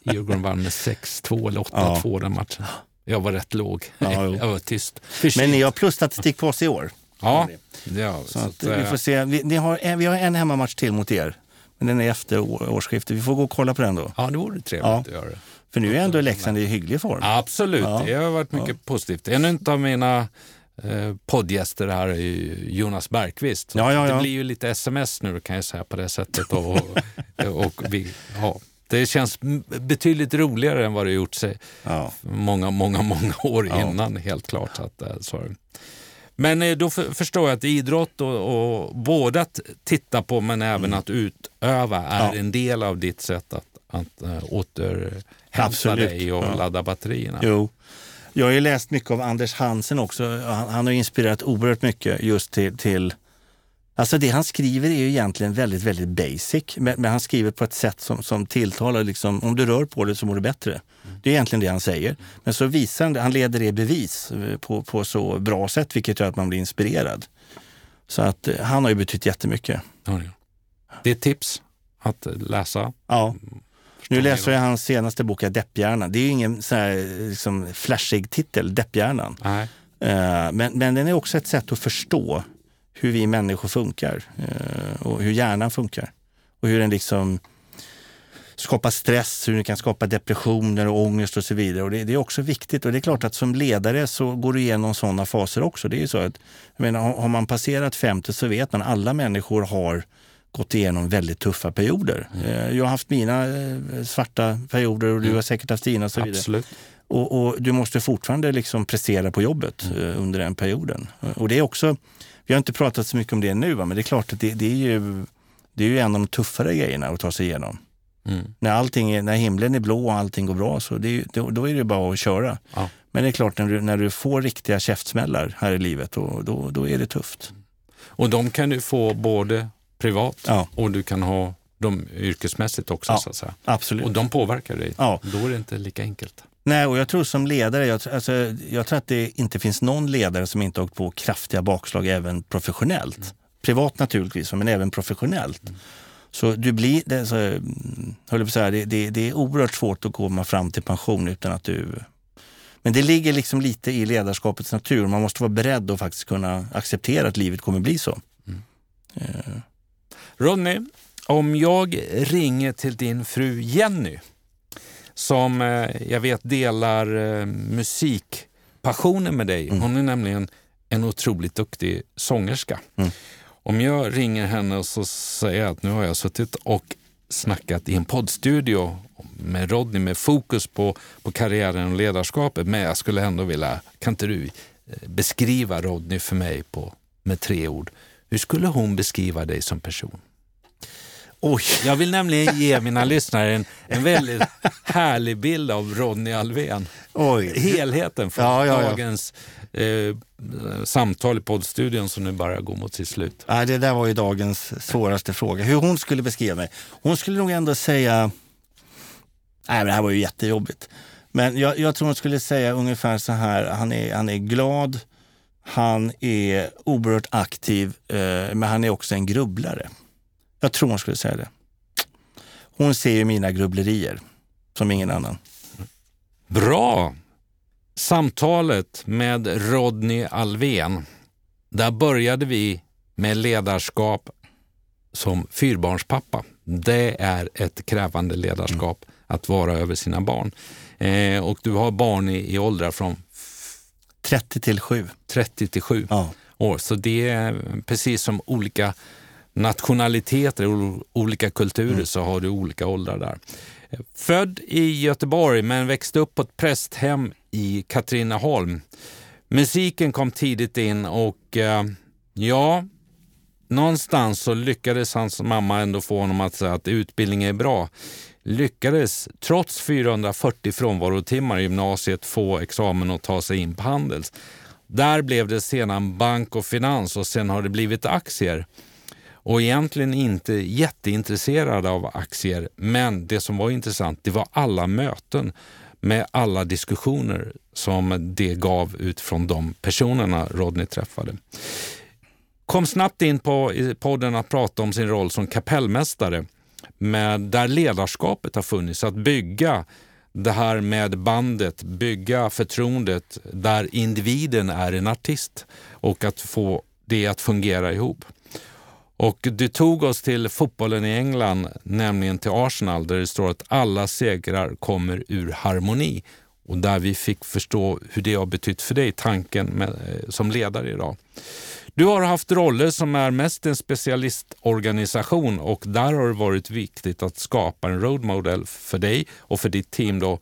Djurgården vann med 6-2 eller 8-2 den matchen. Jag var rätt låg. Ja, jag var tyst. Men ni har plusstatistik på oss i år. Ja, ja Så så att, att, vi eh, får se. Vi, ni har, en- vi har en hemmamatch till mot er. Men den är efter år, årsskiftet. Vi får gå och kolla på den då. ja, det vore trevligt Ja. att göra det. För nu är ändå Leksand i hygglig form. Absolut, Ja. det har varit mycket positivt. En av mina eh, poddgäster här är Jonas Bergqvist. Ja, ja, ja. Det blir ju lite sms nu kan jag säga på det sättet. Och, och, vi, ja, det känns betydligt roligare än vad det gjort sig många, många, många år innan helt klart. Så att, eh, så. Men eh, då för, förstår jag att idrott och, och både att titta på men även att utöva är Mm. En del av ditt sätt att, att återhämta Absolut. dig och ladda batterierna. Jo. Jag har ju läst mycket av Anders Hansen också. Han, han har inspirerat oerhört mycket just till, till Alltså det han skriver är ju egentligen väldigt, väldigt basic. Men, men han skriver på ett sätt som, som tilltalar, liksom, om du rör på det så mår du bättre. Det är egentligen det han säger. Men så visar han han leder det bevis eh, på, på så bra sätt, vilket gör att man blir inspirerad. Så att eh, han har ju betytt jättemycket. Ja, det är. Det är ett tips att läsa. Ja. Nu läser jag hans senaste bok, Depphjärnan. Det är ju ingen så här, liksom, flashig titel, Depphjärnan. Nej. Eh, Men, men den är också ett sätt att förstå hur vi människor funkar eh, och hur hjärnan funkar. Och hur den liksom skapar stress, hur den kan skapa depressioner och ångest och så vidare. Och det, det är också viktigt och det är klart att som ledare så går du igenom sådana faser också. Det är så att, jag menar, har har man passerat 50 så vet man att alla människor har gått igenom väldigt tuffa perioder. Eh, Jag har haft mina eh, svarta perioder och du har säkert haft dina och så vidare. Absolut. Och, och du måste fortfarande liksom prestera på jobbet eh, under den perioden. Och det är också, vi har inte pratat så mycket om det nu, va? men det är klart att det, det, är ju, det är ju en av de tuffare grejerna att ta sig igenom. Mm. När, allting är, när himlen är blå och allting går bra, så det då, då är det bara att köra. Ja. Men det är klart, när du, när du får riktiga käftsmällar här i livet, då, då, då är det tufft. Och de kan du få både privat Ja. och du kan ha dem yrkesmässigt också. Ja. Så att säga. Absolut. Och de påverkar dig. Ja. Då är det inte lika enkelt. Nej, och jag tror som ledare, jag, alltså, jag tror att det inte finns någon ledare som inte har åkt på kraftiga bakslag även professionellt. Privat naturligtvis, men även professionellt. Så du blir, det, så, mm, höll jag säga, det, det, det är oerhört svårt att komma fram till pension utan att du... Men det ligger liksom lite i ledarskapets natur. Man måste vara beredd att faktiskt kunna acceptera att livet kommer bli så. Mm. Uh. Ronny, om jag ringer till din fru Jenny som eh, jag vet delar eh, musikpassionen med dig. Mm. Hon är nämligen en otroligt duktig sångerska. Mm. Om jag ringer henne och så säger att nu har jag suttit och snackat i en poddstudio med Rodney med fokus på, på karriären och ledarskapet. Men jag skulle ändå vilja, kan inte du eh, beskriva Rodney för mig på, med tre ord? Hur skulle hon beskriva dig som person? Oj. Jag vill nämligen ge mina lyssnare en, en väldigt härlig bild av Ronny Alvén. Oj. Helheten från ja, ja, ja. dagens eh, samtal i poddstudion som nu bara går mot sitt slut. Ja, det där var ju dagens svåraste fråga. Hur hon skulle beskriva mig. Hon skulle nog ändå säga... Nej, men det här var ju jättejobbigt. Men jag, jag tror hon skulle säga ungefär så här. Han är, han är glad, han är oerhört aktiv, eh, men han är också en grubblare. Jag tror hon skulle säga det. Hon ser ju mina grubblerier som ingen annan. Bra! Samtalet med Rodney Alvén. Där började vi med ledarskap som fyrbarnspappa. Det är ett krävande ledarskap mm. att vara över sina barn. Eh, och du har barn i, i åldrar från 30 till 7. 30 till 7 ja. år. Så det är precis som olika nationaliteter och olika kulturer mm. så har du olika åldrar där. Född i Göteborg men växte upp på ett prästhem i Katrineholm. Musiken kom tidigt in och eh, ja, någonstans så lyckades hans mamma ändå få honom att säga att utbildning är bra. Lyckades trots 440 frånvarotimmar i gymnasiet få examen och ta sig in på Handels. Där blev det sedan bank och finans och sen har det blivit aktier och egentligen inte jätteintresserad av aktier. Men det som var intressant det var alla möten med alla diskussioner som det gav utifrån de personerna Rodney träffade. Kom snabbt in på podden att prata om sin roll som kapellmästare med, där ledarskapet har funnits, att bygga det här med bandet, bygga förtroendet där individen är en artist och att få det att fungera ihop. Och du tog oss till fotbollen i England, nämligen till Arsenal, där det står att alla segrar kommer ur harmoni. Och där vi fick förstå hur det har betytt för dig, tanken med, eh, som ledare idag. Du har haft roller som är mest en specialistorganisation och där har det varit viktigt att skapa en road model för dig och för ditt team. Då.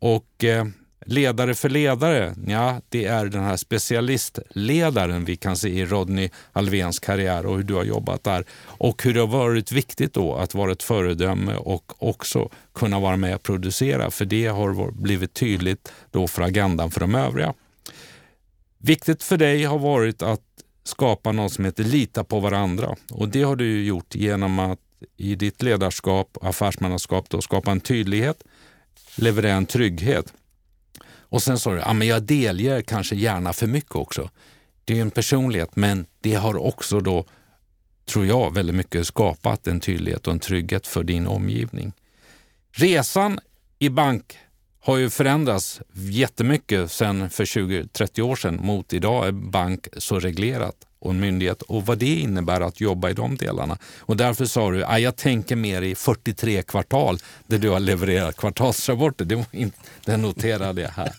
Och eh, Ledare för ledare, ja, det är den här specialistledaren vi kan se i Rodney Alvéns karriär och hur du har jobbat där. Och hur det har varit viktigt då att vara ett föredöme och också kunna vara med och producera, för det har blivit tydligt då för agendan för de övriga. Viktigt för dig har varit att skapa något som heter lita på varandra och det har du gjort genom att i ditt ledarskap och affärsmannaskap då, skapa en tydlighet, leverera en trygghet och sen sa du, ja, men jag delger kanske gärna för mycket också. Det är en personlighet, men det har också då, tror jag, väldigt mycket skapat en tydlighet och en trygghet för din omgivning. Resan i bank har ju förändrats jättemycket sen för 20-30 år sedan mot idag är bank så reglerat och en myndighet och vad det innebär att jobba i de delarna. Och därför sa du, att jag tänker mer i 43 kvartal där du har levererat kvartalsrapporter. Det, det noterade jag här.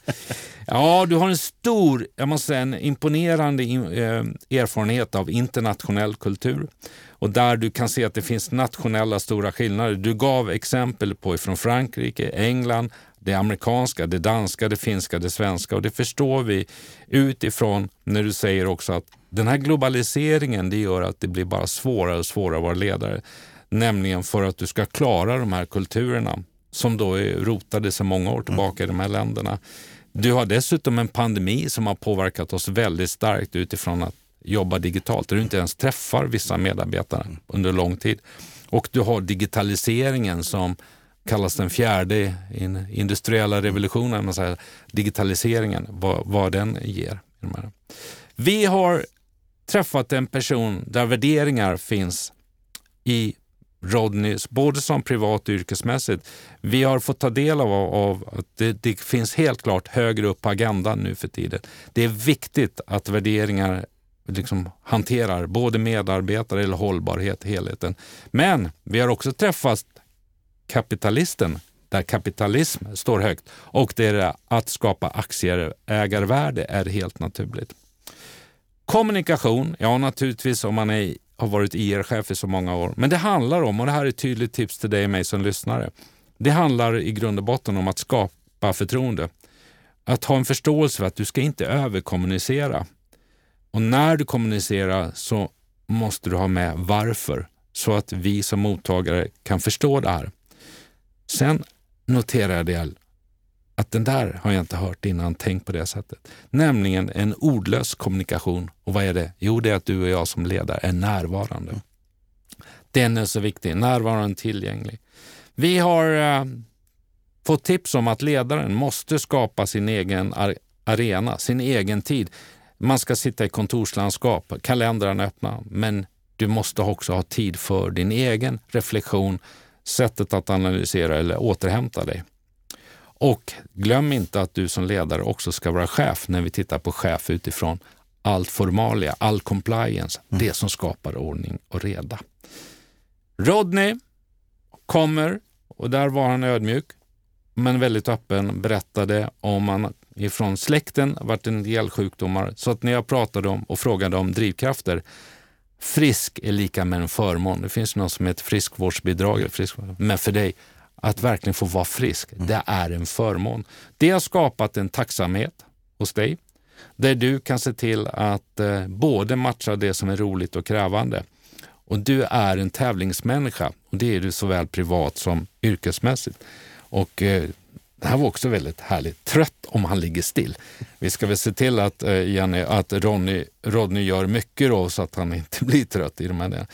Ja, du har en stor, jag måste säga en imponerande eh, erfarenhet av internationell kultur och där du kan se att det finns nationella stora skillnader. Du gav exempel på från Frankrike, England, det amerikanska, det danska, det finska, det svenska och det förstår vi utifrån när du säger också att den här globaliseringen det gör att det blir bara svårare och svårare att vara ledare. Nämligen för att du ska klara de här kulturerna som då är rotade sedan många år tillbaka mm. i de här länderna. Du har dessutom en pandemi som har påverkat oss väldigt starkt utifrån att jobba digitalt, där du inte ens träffar vissa medarbetare under lång tid. Och du har digitaliseringen som kallas den fjärde industriella revolutionen, man säger, digitaliseringen, vad, vad den ger. Vi har träffat en person där värderingar finns i Rodney, både som privat och yrkesmässigt. Vi har fått ta del av, av att det, det, finns helt klart högre upp på agendan nu för tiden. Det är viktigt att värderingar liksom hanterar både medarbetare eller hållbarhet, helheten. Men vi har också träffat kapitalisten där kapitalism står högt och det är att skapa aktieägarvärde är helt naturligt. Kommunikation, ja naturligtvis om man är, har varit IR-chef i så många år, men det handlar om, och det här är ett tydligt tips till dig och mig som lyssnare, det handlar i grund och botten om att skapa förtroende. Att ha en förståelse för att du ska inte överkommunicera. Och när du kommunicerar så måste du ha med varför så att vi som mottagare kan förstå det här. Sen noterade jag att den där har jag inte hört innan, tänkt på det sättet. Nämligen en ordlös kommunikation. Och vad är det? Jo, det är att du och jag som ledare är närvarande. Den är så viktig, närvarande tillgänglig. Vi har eh, fått tips om att ledaren måste skapa sin egen arena, sin egen tid. Man ska sitta i kontorslandskap, kalendrarna öppna, men du måste också ha tid för din egen reflektion, sättet att analysera eller återhämta dig. Och glöm inte att du som ledare också ska vara chef när vi tittar på chef utifrån allt formalia, all compliance, mm. det som skapar ordning och reda. Rodney kommer, och där var han ödmjuk, men väldigt öppen, berättade om han ifrån släkten varit en del sjukdomar. Så att när jag pratade om och frågade om drivkrafter, frisk är lika med en förmån. Det finns något som heter friskvårdsbidrag. Frisk, men för dig, att verkligen få vara frisk, mm. det är en förmån. Det har skapat en tacksamhet hos dig, där du kan se till att eh, både matcha det som är roligt och krävande. Och du är en tävlingsmänniska och det är du såväl privat som yrkesmässigt. Och eh, det här var också väldigt härligt. Trött om han ligger still. Vi ska väl se till att, eh, Jenny, att Ronny, Rodney gör mycket då, så att han inte blir trött i de här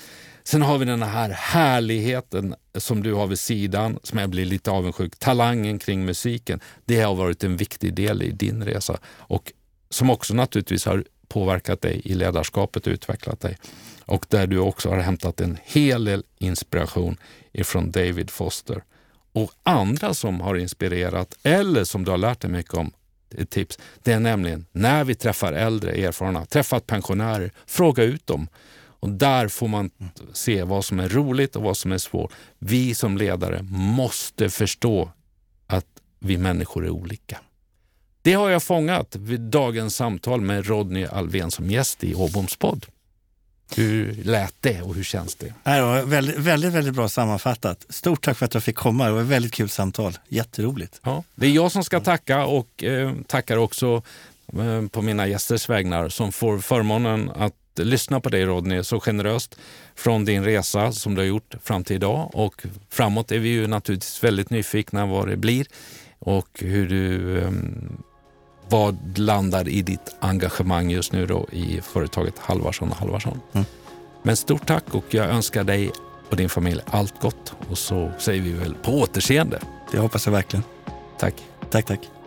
Sen har vi den här härligheten som du har vid sidan, som jag blir lite avundsjuk. Talangen kring musiken. Det har varit en viktig del i din resa och som också naturligtvis har påverkat dig i ledarskapet och utvecklat dig. Och där du också har hämtat en hel del inspiration ifrån David Foster och andra som har inspirerat eller som du har lärt dig mycket om. Ett tips. Det är nämligen när vi träffar äldre erfarna, träffat pensionärer, fråga ut dem. Och där får man se vad som är roligt och vad som är svårt. Vi som ledare måste förstå att vi människor är olika. Det har jag fångat vid dagens samtal med Rodney Alvén som gäst i Åboms podd. Hur lät det och hur känns det? Det var väldigt, väldigt, väldigt bra sammanfattat. Stort tack för att jag fick komma. Det var ett väldigt kul samtal. Jätteroligt. Ja, det är jag som ska tacka och eh, tackar också eh, på mina gästers vägnar som får förmånen att lyssna på dig Rodney så generöst från din resa som du har gjort fram till idag och framåt är vi ju naturligtvis väldigt nyfikna vad det blir och hur du eh, vad landar i ditt engagemang just nu då i företaget Halvarsson och Halvarsson? Mm. Men stort tack och jag önskar dig och din familj allt gott och så säger vi väl på återseende. Det hoppas jag verkligen. Tack. Tack, tack.